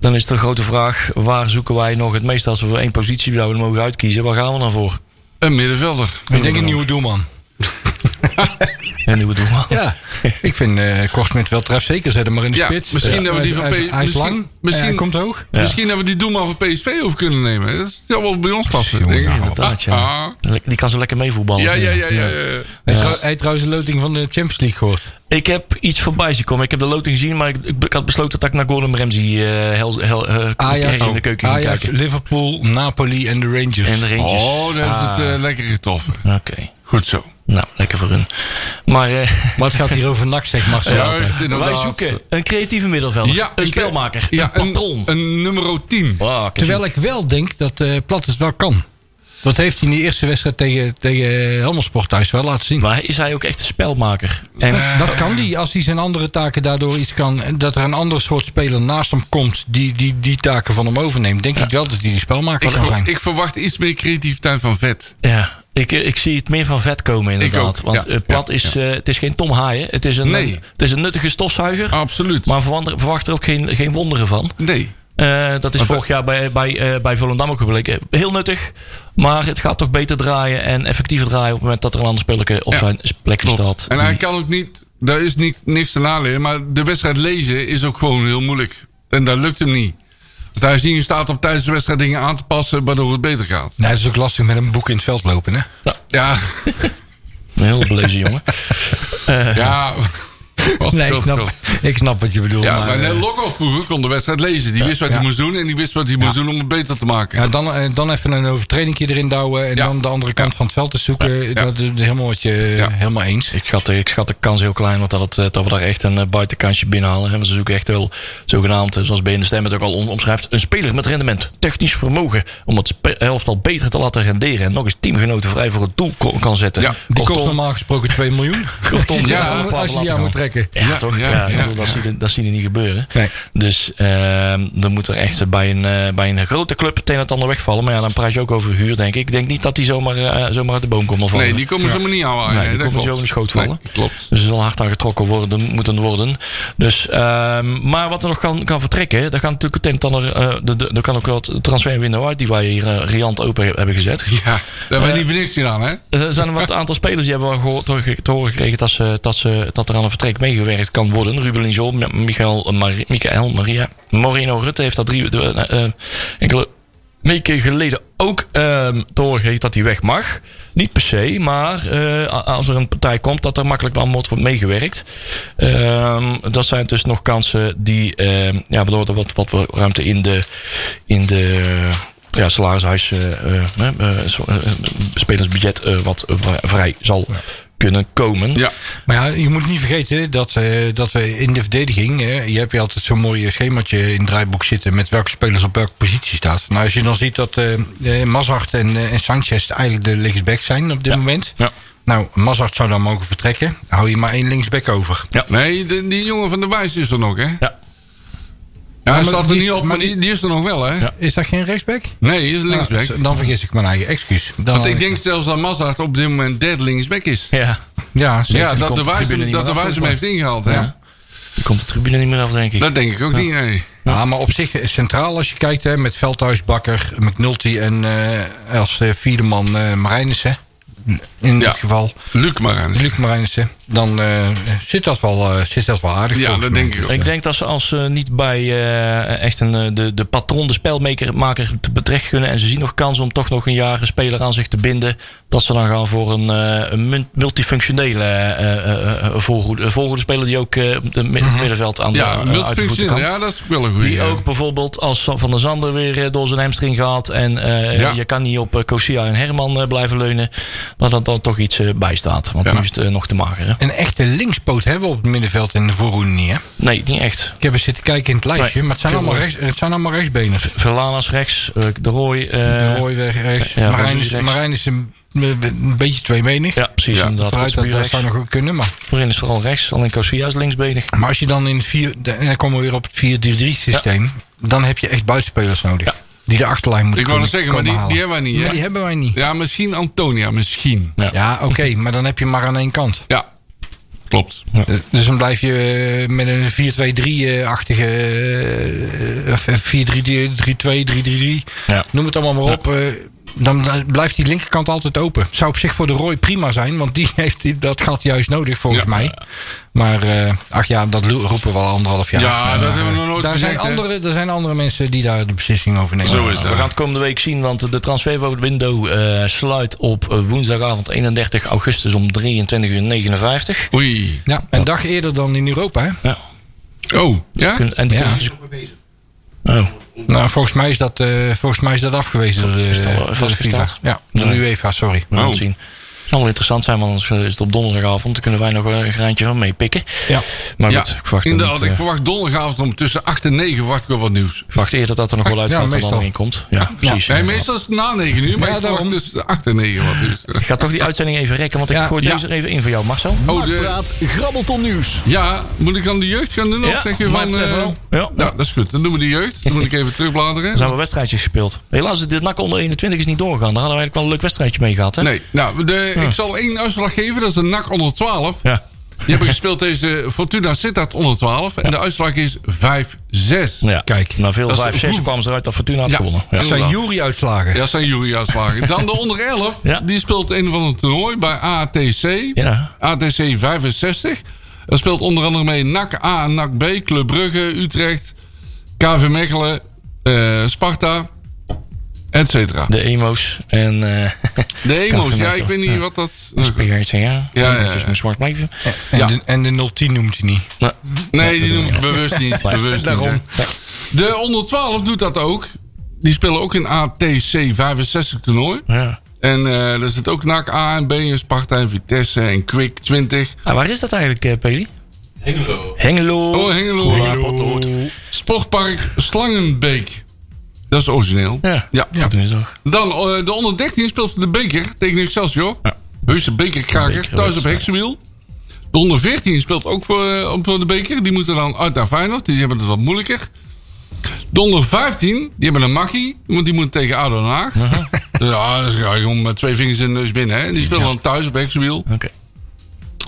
dan is de grote vraag, waar zoeken wij nog het meest als we voor één positie zouden mogen uitkiezen? Waar gaan we dan voor? Een middenvelder. Ik denk een nieuwe doelman. Een nieuwe doelman. Ja, ik vind eh Korsmit wel trefzeker zetten, maar in de Ja, spits. misschien Ja, hebben we die hij van is- P- Hij is misschien- lang, misschien- hij komt hoog. Ja. Misschien hebben we die doelman van PSV over kunnen nemen. Dat zou wel bij ons passen. Jongen, denk ik. ja, inderdaad, ja. Ah, Le- Die kan zo lekker meevoetballen. Ja, ja, ja. ja, hij heeft trouwens de loting van de Champions League gehoord. Ik heb iets voorbij zien komen. Ik heb de loting gezien, maar ik, ik, ik had besloten dat ik naar Gordon Ramsay eh hel, hel, eh, Ajax, in de keuken ging kijken. Liverpool, Napoli en de Rangers. En de Rangers. Oh, dat heeft het Ah. eh, lekker getroffen. Oké. Goed zo. Nou, lekker voor hun. Maar eh, Maar het gaat hier over NAC, zegt Marcel. Wij zoeken een creatieve middenvelder. Ja, een spelmaker. Ja, een patroon. Een, een nummer 10. Wow, Terwijl ik wel denk dat eh Plat het wel kan. Dat heeft hij in die eerste wedstrijd tegen, tegen Helmersport thuis wel laten zien. Maar is hij ook echt een spelmaker? En, Dat, dat kan die, als hij zijn andere taken daardoor iets kan. Dat er een ander soort speler naast hem komt die die, die taken van hem overneemt. Denk ik wel dat hij die spelmaker Ik, kan zijn. ik verwacht iets meer creativiteit van vet. ja, ik, eh, ik zie het meer van vet komen inderdaad. ook, Want ja, eh, Plat ja, is, eh, het is geen Tom Haaien. Het is een, Nee. het is een nuttige stofzuiger. Absoluut. Maar verwacht, verwacht er ook geen, geen wonderen van. nee. Eh, dat is vorig jaar bij, bij, eh, bij Volendam ook gebleken. Heel nuttig. Maar het gaat toch beter draaien en effectiever draaien op het moment dat er een ander speler op Ja, zijn plekje staat. En hij kan ook niet, daar is niet, niks te naleren, maar de wedstrijd lezen is ook gewoon heel moeilijk. En dat lukt hem niet. Want hij is niet in staat om tijdens de wedstrijd dingen aan te passen... waardoor het beter gaat. Nee, het is ook lastig met een boek in het veld lopen, hè? Ja, Een heel belezen jongen. ja. Nee, ik snap, ik snap wat je bedoelt. Ja, maar, maar eh, net Lokhoff vroeger kon de wedstrijd lezen. Die wist wat hij moest doen en die wist wat hij moest doen om het beter te maken. ja, dan, eh, dan even een overtredingje erin douwen... en Ja. dan de andere kant Ja. van het veld te zoeken. Ja. Dat is helemaal wat je Ja. helemaal eens. Ik schat, ik schat de kans heel klein, want dat, het, eh, dat we daar echt een eh, buitenkansje binnenhalen. Want ze zoeken echt wel zogenaamd, eh, zoals Ben de Stem het ook al om- omschrijft, een speler met rendement, technisch vermogen, om het elftal beter te laten renderen en nog eens teamgenoten vrij voor het doel kan zetten. Ja, Die kost normaal gesproken 2 miljoen. kortom, ja, als je die aan moet trekken. Ja, Ja, toch? ja, dat, ja. Zie je, dat zie je niet gebeuren. Nee. Dus ehm dan moet er echt bij een, eh, bij een grote club het een en het ander wegvallen. Maar ja, dan praat je ook over huur, denk ik. Ik denk niet dat die zomaar, eh, zomaar uit de boom komt vallen. Nee, die komen zomaar niet aan. Nee, die komen zo in de schoot vallen. Nee, klopt. Dus er zal hard aan getrokken worden, moeten worden. Dus, ehm, maar wat er nog kan, kan vertrekken, dat kan natuurlijk het een en ander. eh, de, de, er kan ook wel het transferwindow uit, die wij hier riant open hebben gezet. Ja, daar hebben we niet voor niks gedaan, hè? Er zijn een wat aantal spelers die hebben wel gehoord, te horen gekregen dat, ze, dat, ze, dat er aan een vertrek meegewerkt kan worden. Ruben Linzo, Michael, Michael Maria, Moreno Rutte heeft dat drie, eh, eh, enkele weken geleden ook ehm te horen gekregen dat hij weg mag. Niet per se, maar eh, als er een partij komt dat er makkelijk aan wordt meegewerkt. Ehm, dat zijn dus nog kansen die, ehm, ja, waardoor wat, wat ruimte in de, in de ja, salarishuis, spelersbudget wat vrij zal kunnen komen. Ja, Maar ja, je moet niet vergeten dat, eh, dat we in de verdediging... je hebt je altijd zo'n mooi schemaatje in het draaiboek zitten... met welke spelers op welke positie staat. Nou, als je dan ziet dat eh, Mazart en, en Sanchez eigenlijk de linksback zijn op dit moment... Ja. Nou, Mazart zou dan mogen vertrekken. Hou je maar één linksback over. nee, de- die jongen van de Wijs is er nog, hè? Ja. Ja, hij staat er die niet is- op, maar die, die is er nog wel, hè? Ja. Is dat geen rechtsback? Nee, die is linksback. Nou, dan vergis ik mijn eigen excuus. Dan, Want ik denk zelfs dat Mazart op dit moment derde linksback is. Ja, Ja, zeker. Ja, dat de hem, niet dat de Wijs hem heeft ingehaald, hè? Komt de tribune niet meer af, denk ik. Dat denk ik ook niet, nee. Ja, maar op zich eh, centraal als je kijkt hè, met Veldhuis, Bakker, McNulty en eh, als eh, vierde man eh Marijnissen. In Ja. dit geval Luc Marens. Luc Marijnissen. Dan eh, zit, dat wel, eh, zit dat wel aardig Ja, dat denk ik ook. Ik denk dat ze als ze niet bij eh, echt een, eh, de, de patron, de spelmaker maker te betrecht kunnen. en ze zien nog kans om toch nog een jaar een speler aan zich te binden. dat ze dan gaan voor een, eh, een multifunctionele eh, eh, eh, voorhoede, voorhoede speler. die ook eh, het mi- middenveld aan de, Ja, eh, uit de voeten multifunctioneel. kan. Ja, dat is wel een goede. Die ook bijvoorbeeld als Van der Zander weer eh, door zijn hamstring gaat. En eh, Ja. je kan niet op uh, Kosia en Herman eh, blijven leunen. Dat er dan toch iets eh, bij staat. Want Ja. nu is het eh, nog te mager. Hè? Een echte linkspoot hebben we op het middenveld in de voorhoede niet. Hè? Nee, niet echt. Ik heb eens zitten kijken in het lijstje, Nee, maar het zijn, allemaal rechts, het zijn allemaal rechtsbeners. Verlanas rechts. eh, de Roy. eh, de Roy weg rechts. ja, Marijn, is is, rechts. Marijn is een, een beetje tweemenig. Ja, precies. Ja, inderdaad. Vooruit dat, zou nog kunnen, maar... Voorin is vooral rechts. Alleen Kosia is linksbenig. Maar als je dan in het 4, de- en dan komen we weer op het 4-3-3 systeem, dan heb je echt buitenspelers nodig. Ja. Die de achterlijn moeten Ik wou net zeggen, maar die, die hebben wij niet, hè? die hebben wij niet. Ja, misschien Antonia, misschien. Ja. Ja, oké, maar dan heb je maar aan één kant. Ja, klopt. Dus- Dus dan blijf je eh, met een 4-2-3-achtige 4-3-3-2-3-3-3. Ja. Noem het allemaal maar op. eh, Dan eh, blijft die linkerkant altijd open. Zou op zich voor de Roy prima zijn, want die heeft die- dat gat juist nodig volgens Ja. mij. Maar eh, ach ja, dat roepen we al anderhalf jaar. Ja, dat Maar, hebben we nog eh, nooit daar gezegd, zijn, andere, er zijn andere mensen die daar de beslissing over nemen. Zo is We dat. gaan het komende week zien, want de transferwindow eh sluit op eh, woensdagavond 31 augustus om 23 uur 59. Oei. Ja, een dag eerder dan in Europa. Hè? Ja. Oh, ja? Kun- En die Ja. kunnen- Oh, Nou, volgens mij is dat, eh, volgens mij is dat afgewezen door de, eh, door de? FIFA. Ja, door de UEFA, sorry. Oh. zien. Het zal wel interessant zijn, want anders eh, is het op donderdagavond. Dan kunnen wij nog een graantje van meepikken. Ja. Maar Ja, goed, ik verwacht, er inderdaad. niet, Ik eh, verwacht donderdagavond om tussen 8 en 9 verwacht ik wel wat nieuws. ik verwacht eerder dat er nog wel Ja, uitgaat dan in komt. Ja, precies. Nee, meestal is het na 9 uur, maar Ja, ik verwacht daarom. tussen 8 en 9 wat nieuws. Ik ga toch die uitzending even rekken, want ik Ja, gooi ja. deze er even in voor jou, Marcel. Oh, de, Nakpraat, grabbelton nieuws. ja, moet ik dan de jeugd gaan doen? Of Ja, zeg je van... eh, wel. Ja. Ja, dat is goed. Dan doen we de jeugd. Dan moet ik even terugbladeren. Er zijn wel wedstrijdjes gespeeld. Helaas, de NAC onder 21 is niet doorgegaan. Daar hadden we eigenlijk wel een leuk wedstrijdje mee gehad. Hè? Nee, nou, de, ik zal één uitslag geven. Dat is de NAC onder 12. Ja. Die hebben gespeeld deze Fortuna Sittard onder 12. En de uitslag is 5-6. ja. Kijk, Na veel dat is 5 6 goed. kwamen ze eruit dat Fortuna had Ja. gewonnen. Ja. Dat zijn jury-uitslagen. Ja, dat zijn jury-uitslagen. Dan de onder 11. Ja. Die speelt een van het toernooi bij ATC. Ja. ATC 65. Daar speelt onder andere mee NAC A en NAC B. Club Brugge, Utrecht, KV Mechelen, eh, Sparta, et cetera. De emo's en... eh De emo's, ja, ik weet niet wat dat... Spiegels, ja. Ja, ja, Het is een zwart blijven. En, en de 010 noemt hij niet. Nee, die dat noem ik bewust niet. Bewust niet, hè. De onder 12 doet dat ook. Die spelen ook in ATC 65 toernooi. Ja. En eh er zit ook NAC A en B en Sparta en Vitesse en Quick 20. Ah, waar is dat eigenlijk, eh, Peli? Hengelo. Hengelo. Oh, Hengelo. Potlood. Sportpark Slangenbeek. Dat is origineel. Ja. Ja. Dat is toch. Dan eh, de onder 13 speelt voor de beker tegen Excelsior. Ja. Heuse bekerkraker, Beker, thuis op. Heksenwiel. De onder 14 speelt ook voor, eh, op voor de beker. Die moeten dan uit naar Feyenoord. Die hebben het wat moeilijker. De onder 15, die hebben een makkie. Want die moet tegen ADO Den Haag. Ja, dat is ja, gewoon met twee vingers in de neus binnen. Hè. En die spelen dan thuis op Heksenwiel. Oké.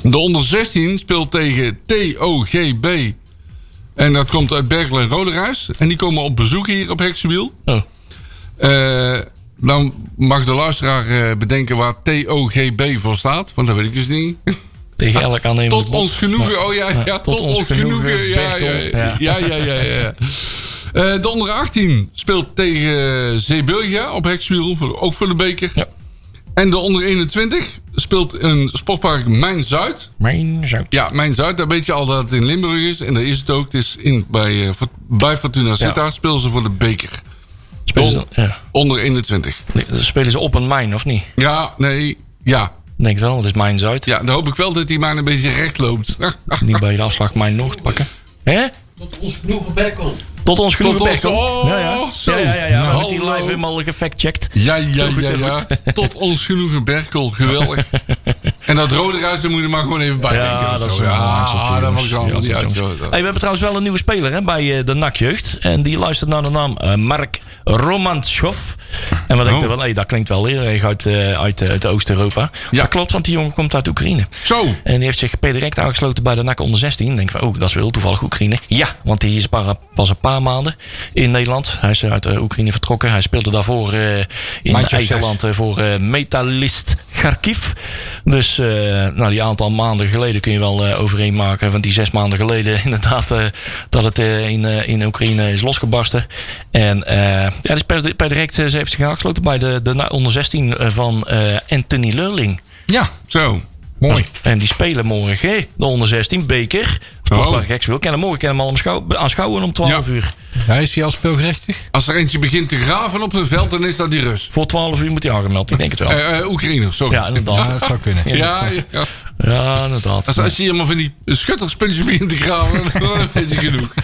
De onder 16 speelt tegen TOGB. En dat komt uit Berkel en Roderijs. En die komen op bezoek hier op Heksenwiel. Oh. Eh, dan mag de luisteraar eh, bedenken waar TOGB voor staat. Want dat weet ik dus niet. Tegen elk aannemend Tot bot. ons genoegen. Oh ja, ja, tot, ons genoegen. Ja, ja, ja. ja. Eh, de onder 18 speelt tegen Zeeburgia op Heksenwiel. Ook voor de beker. Ja. En de onder 21 speelt een sportpark Mijn Zuid. Mijn zout. Ja, Mijn Zuid, daar weet je al dat het in Limburg is. En daar is het ook. Het is in, bij, eh, bij Fortuna Sittard spelen ze voor de beker. Spelen ze, ja. Onder 21. Nee, Spelen ze op een mijn, of niet? Ja, nee, ja. Denk ik wel, dat is mijn Zuid. Ja, dan hoop ik wel dat die maar een beetje recht loopt. Niet bij de afslag mijn Noord pakken. Hè? Tot ons genoegen Berkel. Tot ons genoegen Tot ons- oh, ja, ja. zo. Ja, ja, ja. ja. We hebben die live helemaal gefactcheckt. Ja, ja, goed, ja, ja. Tot ons genoegen Berkel, geweldig. en dat rode ruis, daar moet je maar gewoon even bij denken. Ja, dat zo. is wel een Ja, dat allemaal Ja, niet uit. Hey, we hebben trouwens wel een nieuwe speler hè, bij eh, de NAC-jeugd. En die luistert naar de naam eh, Mark Romantschov. En wat Oh. ik er wel, hey, dat klinkt wel heel erg uit, eh, uit, eh, uit Oost-Europa. Ja. Dat klopt, want die jongen komt uit Oekraïne. Zo, En die heeft zich per direct aangesloten bij de NAC onder 16. Denk van, oh, dat is wel heel toevallig Oekraïne. Ja, want die is pas een paar maanden in Nederland. Hij is uit eh, Oekraïne vertrokken. Hij speelde daarvoor in eigen land voor Metalist Kharkiv. Dus nou, die aantal maanden geleden kun je wel overeen maken. Want die zes maanden geleden inderdaad dat het in, in Oekraïne is losgebarsten. En ja, dus per, per direct heeft zich aangesloten bij de, de onder 16 van eh, Anthony Lurling. Ja, zo. mooi. En die spelen morgen hè, de onder 16 beker. Sportpark Oh. Gekswil. Kennen morgen kunnen we hem al aanschouwen, aanschouwen om 12 Ja. uur. Hij is hij al speelgerechtig? Als er eentje begint te graven op het veld, dan is dat die Rus. Voor 12 uur moet hij aangemeld. Ik denk het wel. Eh eh, Oekraïne, sorry. ja, inderdaad. Ja, dat zou kunnen. Ja, ja. Ja, inderdaad. Als, als je helemaal van die schutterspuntjes begint te graven, dan weet je genoeg.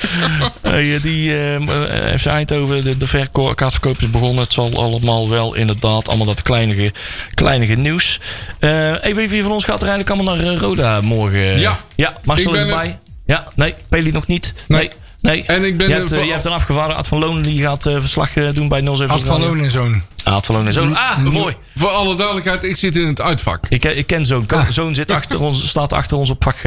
Hey, eh, die eh, FC Eindhoven, de, de verko- kaartverkoop is begonnen. Het zal allemaal wel inderdaad, allemaal dat kleinige, kleinige nieuws. Eh hey, wie wie van ons gaat er eigenlijk allemaal naar Roda morgen? Ja. Ja, Marcel Ik is er. erbij. Ja, nee, Peli nog niet. Nee. nee. En ik ben je hebt, eh, je hebt een afgevaardigd, Ad van Loon, die gaat eh, verslag eh, doen bij 07. Ad van Loon en zoon. Ad van Loon en Zoon. Ah, mooi. Voor alle duidelijkheid, ik zit in het uitvak. Ik, ik ken zo'n. Zoon zit achter ons, staat achter ons op vak G.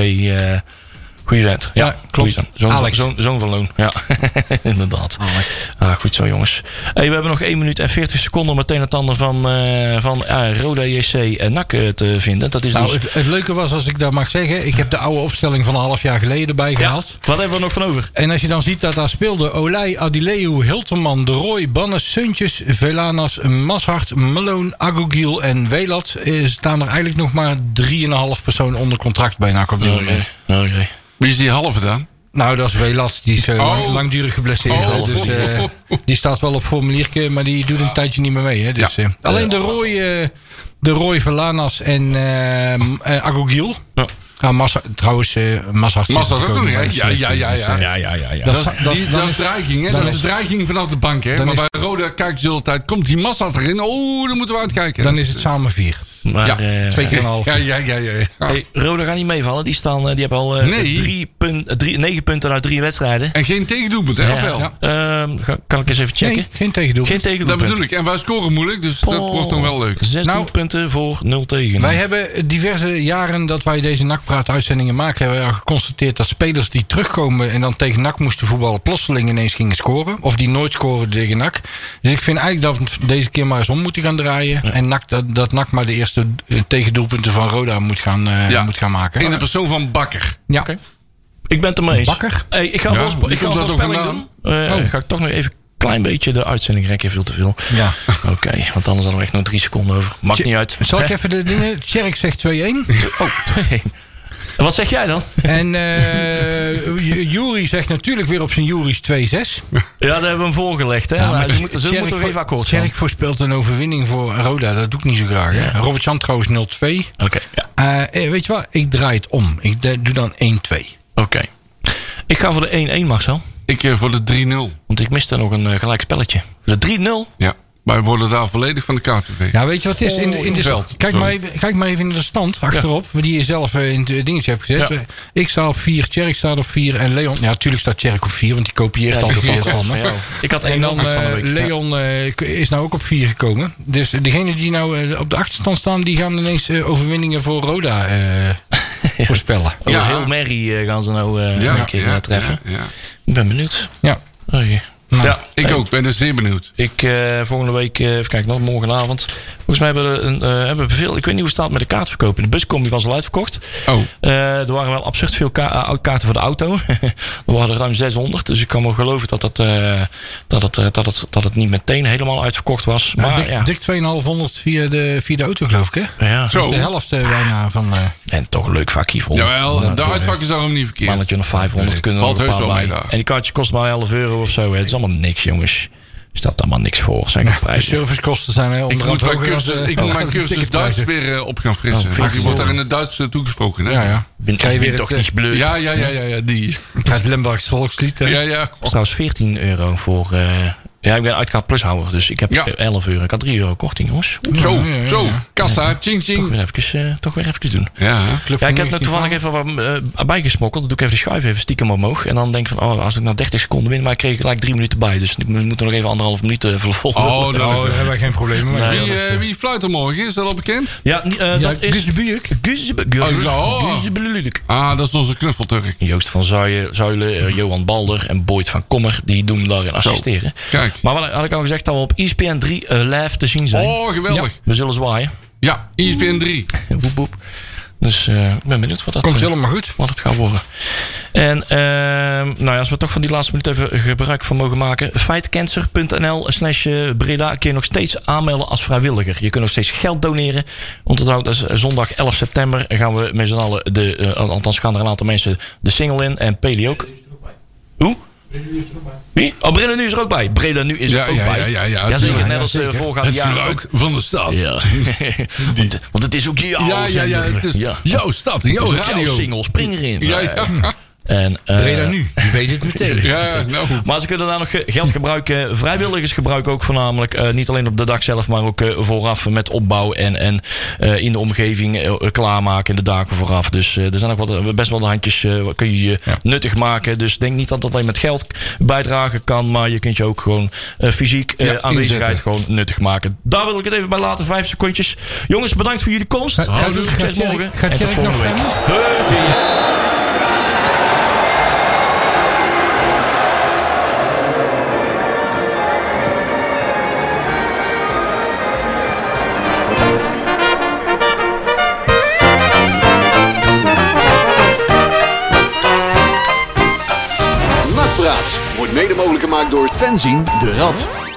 goeie vent. Ja, Ja, klopt. Zoon, zoon, van- Alex. zoon, zoon van Loon. Ja, inderdaad. Ah, goed zo, jongens. Hey, we hebben nog 1 minuut en 40 seconden om meteen het ander van, eh, van eh, Roda JC en NAC eh, te vinden. Dat is Nou, dus... het, het leuke was, als ik dat mag zeggen... ik heb de oude opstelling van een half jaar geleden erbij ja, gehaald. wat hebben we nog van over? En als je dan ziet dat daar speelden Olij, Adileu, Hilterman, De Roy, Bannes, Suntjes, Velanas, Mashart, Malone, Agogiel en Welat... staan er eigenlijk nog maar 3,5 personen onder contract bij NAC op dit moment. Oké. Wie is die halve dan? Nou, dat is Welat. Die is eh, Oh. lang- langdurig geblesseerd. Oh. Dus, eh, die staat wel op formuliertje, maar die doet een tijdje niet meer mee. Hè. Dus, Ja. eh, alleen de Roy, de Roy Velanas en eh, Agogiel. Ja. Ja, Massa, trouwens, eh Mashart. Mas dat ook nog, hè? de Ja, ja, ja. Dus, Ja, ja, ja. ja. Dat- Dat, is- dat- die, dan dat is dreiging, hè? Dat is is- dreiging vanaf de bank, hè? Maar is- bij Roda kijkt ze altijd, komt die massa erin? Oh, dan moeten we uitkijken. dan is het samen vier. Maar, ja, eh, Twee keer een half. Ja, ja, ja, ja. Hey, Roda gaat niet meevallen. Die, staan, eh, die hebben al eh, Nee. drie punt, drie, negen punten uit drie wedstrijden. En geen tegendoelpunt, hè? Of wel? Ehm, kan ik eens even checken? Nee, geen tegendoel. Geen Dat tegendoelpunt. bedoel ik. En wij scoren moeilijk, dus dat wordt dan wel leuk. Zes Nou, doelpunten voor nul tegen. Wij hebben diverse jaren dat wij deze NAC-praat-uitzendingen maken... hebben we al geconstateerd dat spelers die terugkomen... en dan tegen NAC moesten voetballen... plotseling ineens gingen scoren. Of die nooit scoren tegen NAC. Dus ik vind eigenlijk dat we deze keer maar eens om moeten gaan draaien. En NAC, dat, dat NAC maar de eerste eh, tegendoelpunten van Roda moet gaan, eh, Ja. moet gaan maken. In de persoon van Bakker. ja. Oké. Ik ben het ermee eens. Bakker? Hey, ik ga Ja, voorspe- hoe ik ga komt een dat ook voorspelling doen. vandaan? Eh, Oh. Ga ik toch nog even klein beetje de uitzending rekken veel te veel. Ja. Oké, want anders hadden we echt nog drie seconden over. Maakt niet uit. Zal ik even de dingen... Tjerk zegt 2-1. Oh, twee. En wat zeg jij dan? En eh J- Jury zegt natuurlijk weer op zijn Jury's 2-6. Ja, daar hebben we hem voorgelegd. Hè? Ja, maar ze moeten, ze Tjerk moeten voor- even akkoord zijn. Tjerk voorspelt een overwinning voor Roda. Dat doe ik niet zo graag. Hè? Robert trouwens 0-2. Oké, ja. Eh, eh, weet je wat? Ik draai het om. Ik doe dan 1-2. Oké. Ik ga voor de 1-1, Marcel. Ik eh, voor de 3-0. Want ik miste nog een gelijk spelletje. De 3-0. Ja. Wij worden daar volledig van de KTV. Ja, weet je wat het is? In, de- in de, veld. kijk, maar even, kijk maar even in de stand achterop. Die je zelf eh, in het dingetje hebt gezet. Ja. Ik sta op 4, Tjerk staat op 4 en Leon... Ja, natuurlijk staat Tjerk op 4, want die kopieert altijd alles van me. ik had En 1 dan de eh. Ja. Leon eh, is nou ook op 4 gekomen. Dus degenen die nou op de achterstand staan... die gaan ineens overwinningen voor Roda eh, voorspellen. Oh, Ja. Heel Mary eh, gaan ze nou eh Ja, een keer eh, treffen. ja, ja. Ik ben benieuwd. Ja. Oké. Nou, ja, Ik nee. ook, ben er zeer benieuwd. Ik eh, volgende week, eh, even kijken, nog morgenavond. Volgens mij hebben we, een, eh, hebben we veel. Ik weet niet hoe het staat met de kaartverkoop. De buscombi was al uitverkocht. Oh, Eh, er waren wel absurd veel ka- kaarten voor de auto. er waren ruim 600. Dus ik kan wel geloven dat het, eh, dat het, dat het, dat het niet meteen helemaal uitverkocht was. Ja, Maar dik, ja, dik 2,500 via de, via de auto, geloof ik, hè? ja. Zo. De helft bijna van... eh, En toch een leuk vakje vol. jawel, Ja, de uitpak is daarom niet verkeerd. Mannetje nog 500 Nee, kunnen er valt heus wel bij. mee daar. En die kaartjes kosten maar 11 euro of zo. Hè. Het is allemaal niks, jongens. Stelt allemaal niks voor. Zijn de servicekosten zijn heel Ik moet mijn cursus, ik moet mijn cursus Duits weer. eh, op gaan frissen. Oh, Want die wordt daar in het Duits eh, toegesproken. Hè? Ja, ja. Ben, Krijg je ben weer toch niet bleut. Ja, ja, ja, ja, ja, die. Het Limburgs volkslied. hè? Ja, ja. Trouwens 14 euro voor... ja, ik ben uitgaat plushouder. Dus ik heb Ja. 11 euro. Ik had 3 euro korting, jongens. Zo, Ja, ja, ja. zo. Kassa, ching, Toch ching. weer even, eh, toch weer even doen. Ja. Club Ja, ik heb net toevallig 1912. even wat eh, bijgesmokkeld. Dan doe ik even de schuif even stiekem omhoog. En dan denk ik van, oh, als ik na 30 seconden win, maar ik kreeg gelijk drie minuten bij. Dus ik moet nog even anderhalf minuut eh, vol. Oh, Oh, daar hebben wij geen problemen mee. Nee. Wie, wie fluit er morgen? Is dat al bekend? Ja, dat is... Guus de Buurk. Guus. Ah, dat is onze knuffelturk. Joost van Zuilen, Zuilen Johan Balder en Boyd van Kommer. Die doen daarin assisteren. Kijk. Maar wat had ik al gezegd dat we op ESPN 3 eh, live te zien zijn. Oh, geweldig. We zullen zwaaien. Ja, ESPN 3. Woep, woep. Dus eh, ik ben benieuwd wat dat, Komt eh, helemaal goed. wat het gaat worden. En ehm, nou ja, als we toch van die laatste minuut even gebruik van mogen maken. Feitcancer.nl slash Breda kun je nog steeds aanmelden als vrijwilliger. Je kunt nog steeds geld doneren. Onthoud, dat is eh, zondag 11 september gaan we met z'n allen, de, althans gaan er een aantal mensen de single in. En Peli ook. Hoe? Wie? Oh, Breda Nu is er ook bij. Breda Nu is er Ja, ook ja, bij. ja, ja, ja, Jazeker, net als eh, zeker. voorgaande Het jaren ook. geluid van de stad. Ja. want, want het is ook jouw Ja, ja, ja. Het is Ja. jouw stad, Het jouw ook jouw radio. single. Spring erin. Ja, ja. En, eh, Breda nu. Je weet het meteen. Ja, nou. Maar ze kunnen daar nog ge- geld gebruiken. Vrijwilligers gebruiken ook voornamelijk. eh, niet alleen op de dag zelf, maar ook eh, vooraf met opbouw en, en eh, in de omgeving eh, klaarmaken. De dagen vooraf. Dus eh, er zijn ook wat, best wel de handjes eh, kun je je nuttig maken. Dus denk niet dat dat alleen met geld bijdragen kan. Maar je kunt je ook gewoon eh, fysiek eh, Ja, aanwezigheid inzetten. gewoon nuttig maken. Daar wil ik het even bij laten. Vijf secondjes. Jongens, bedankt voor jullie komst. Ga- gaat succes morgen. gaat en tot volgende week. Mogelijk gemaakt door Fenzin de Rad.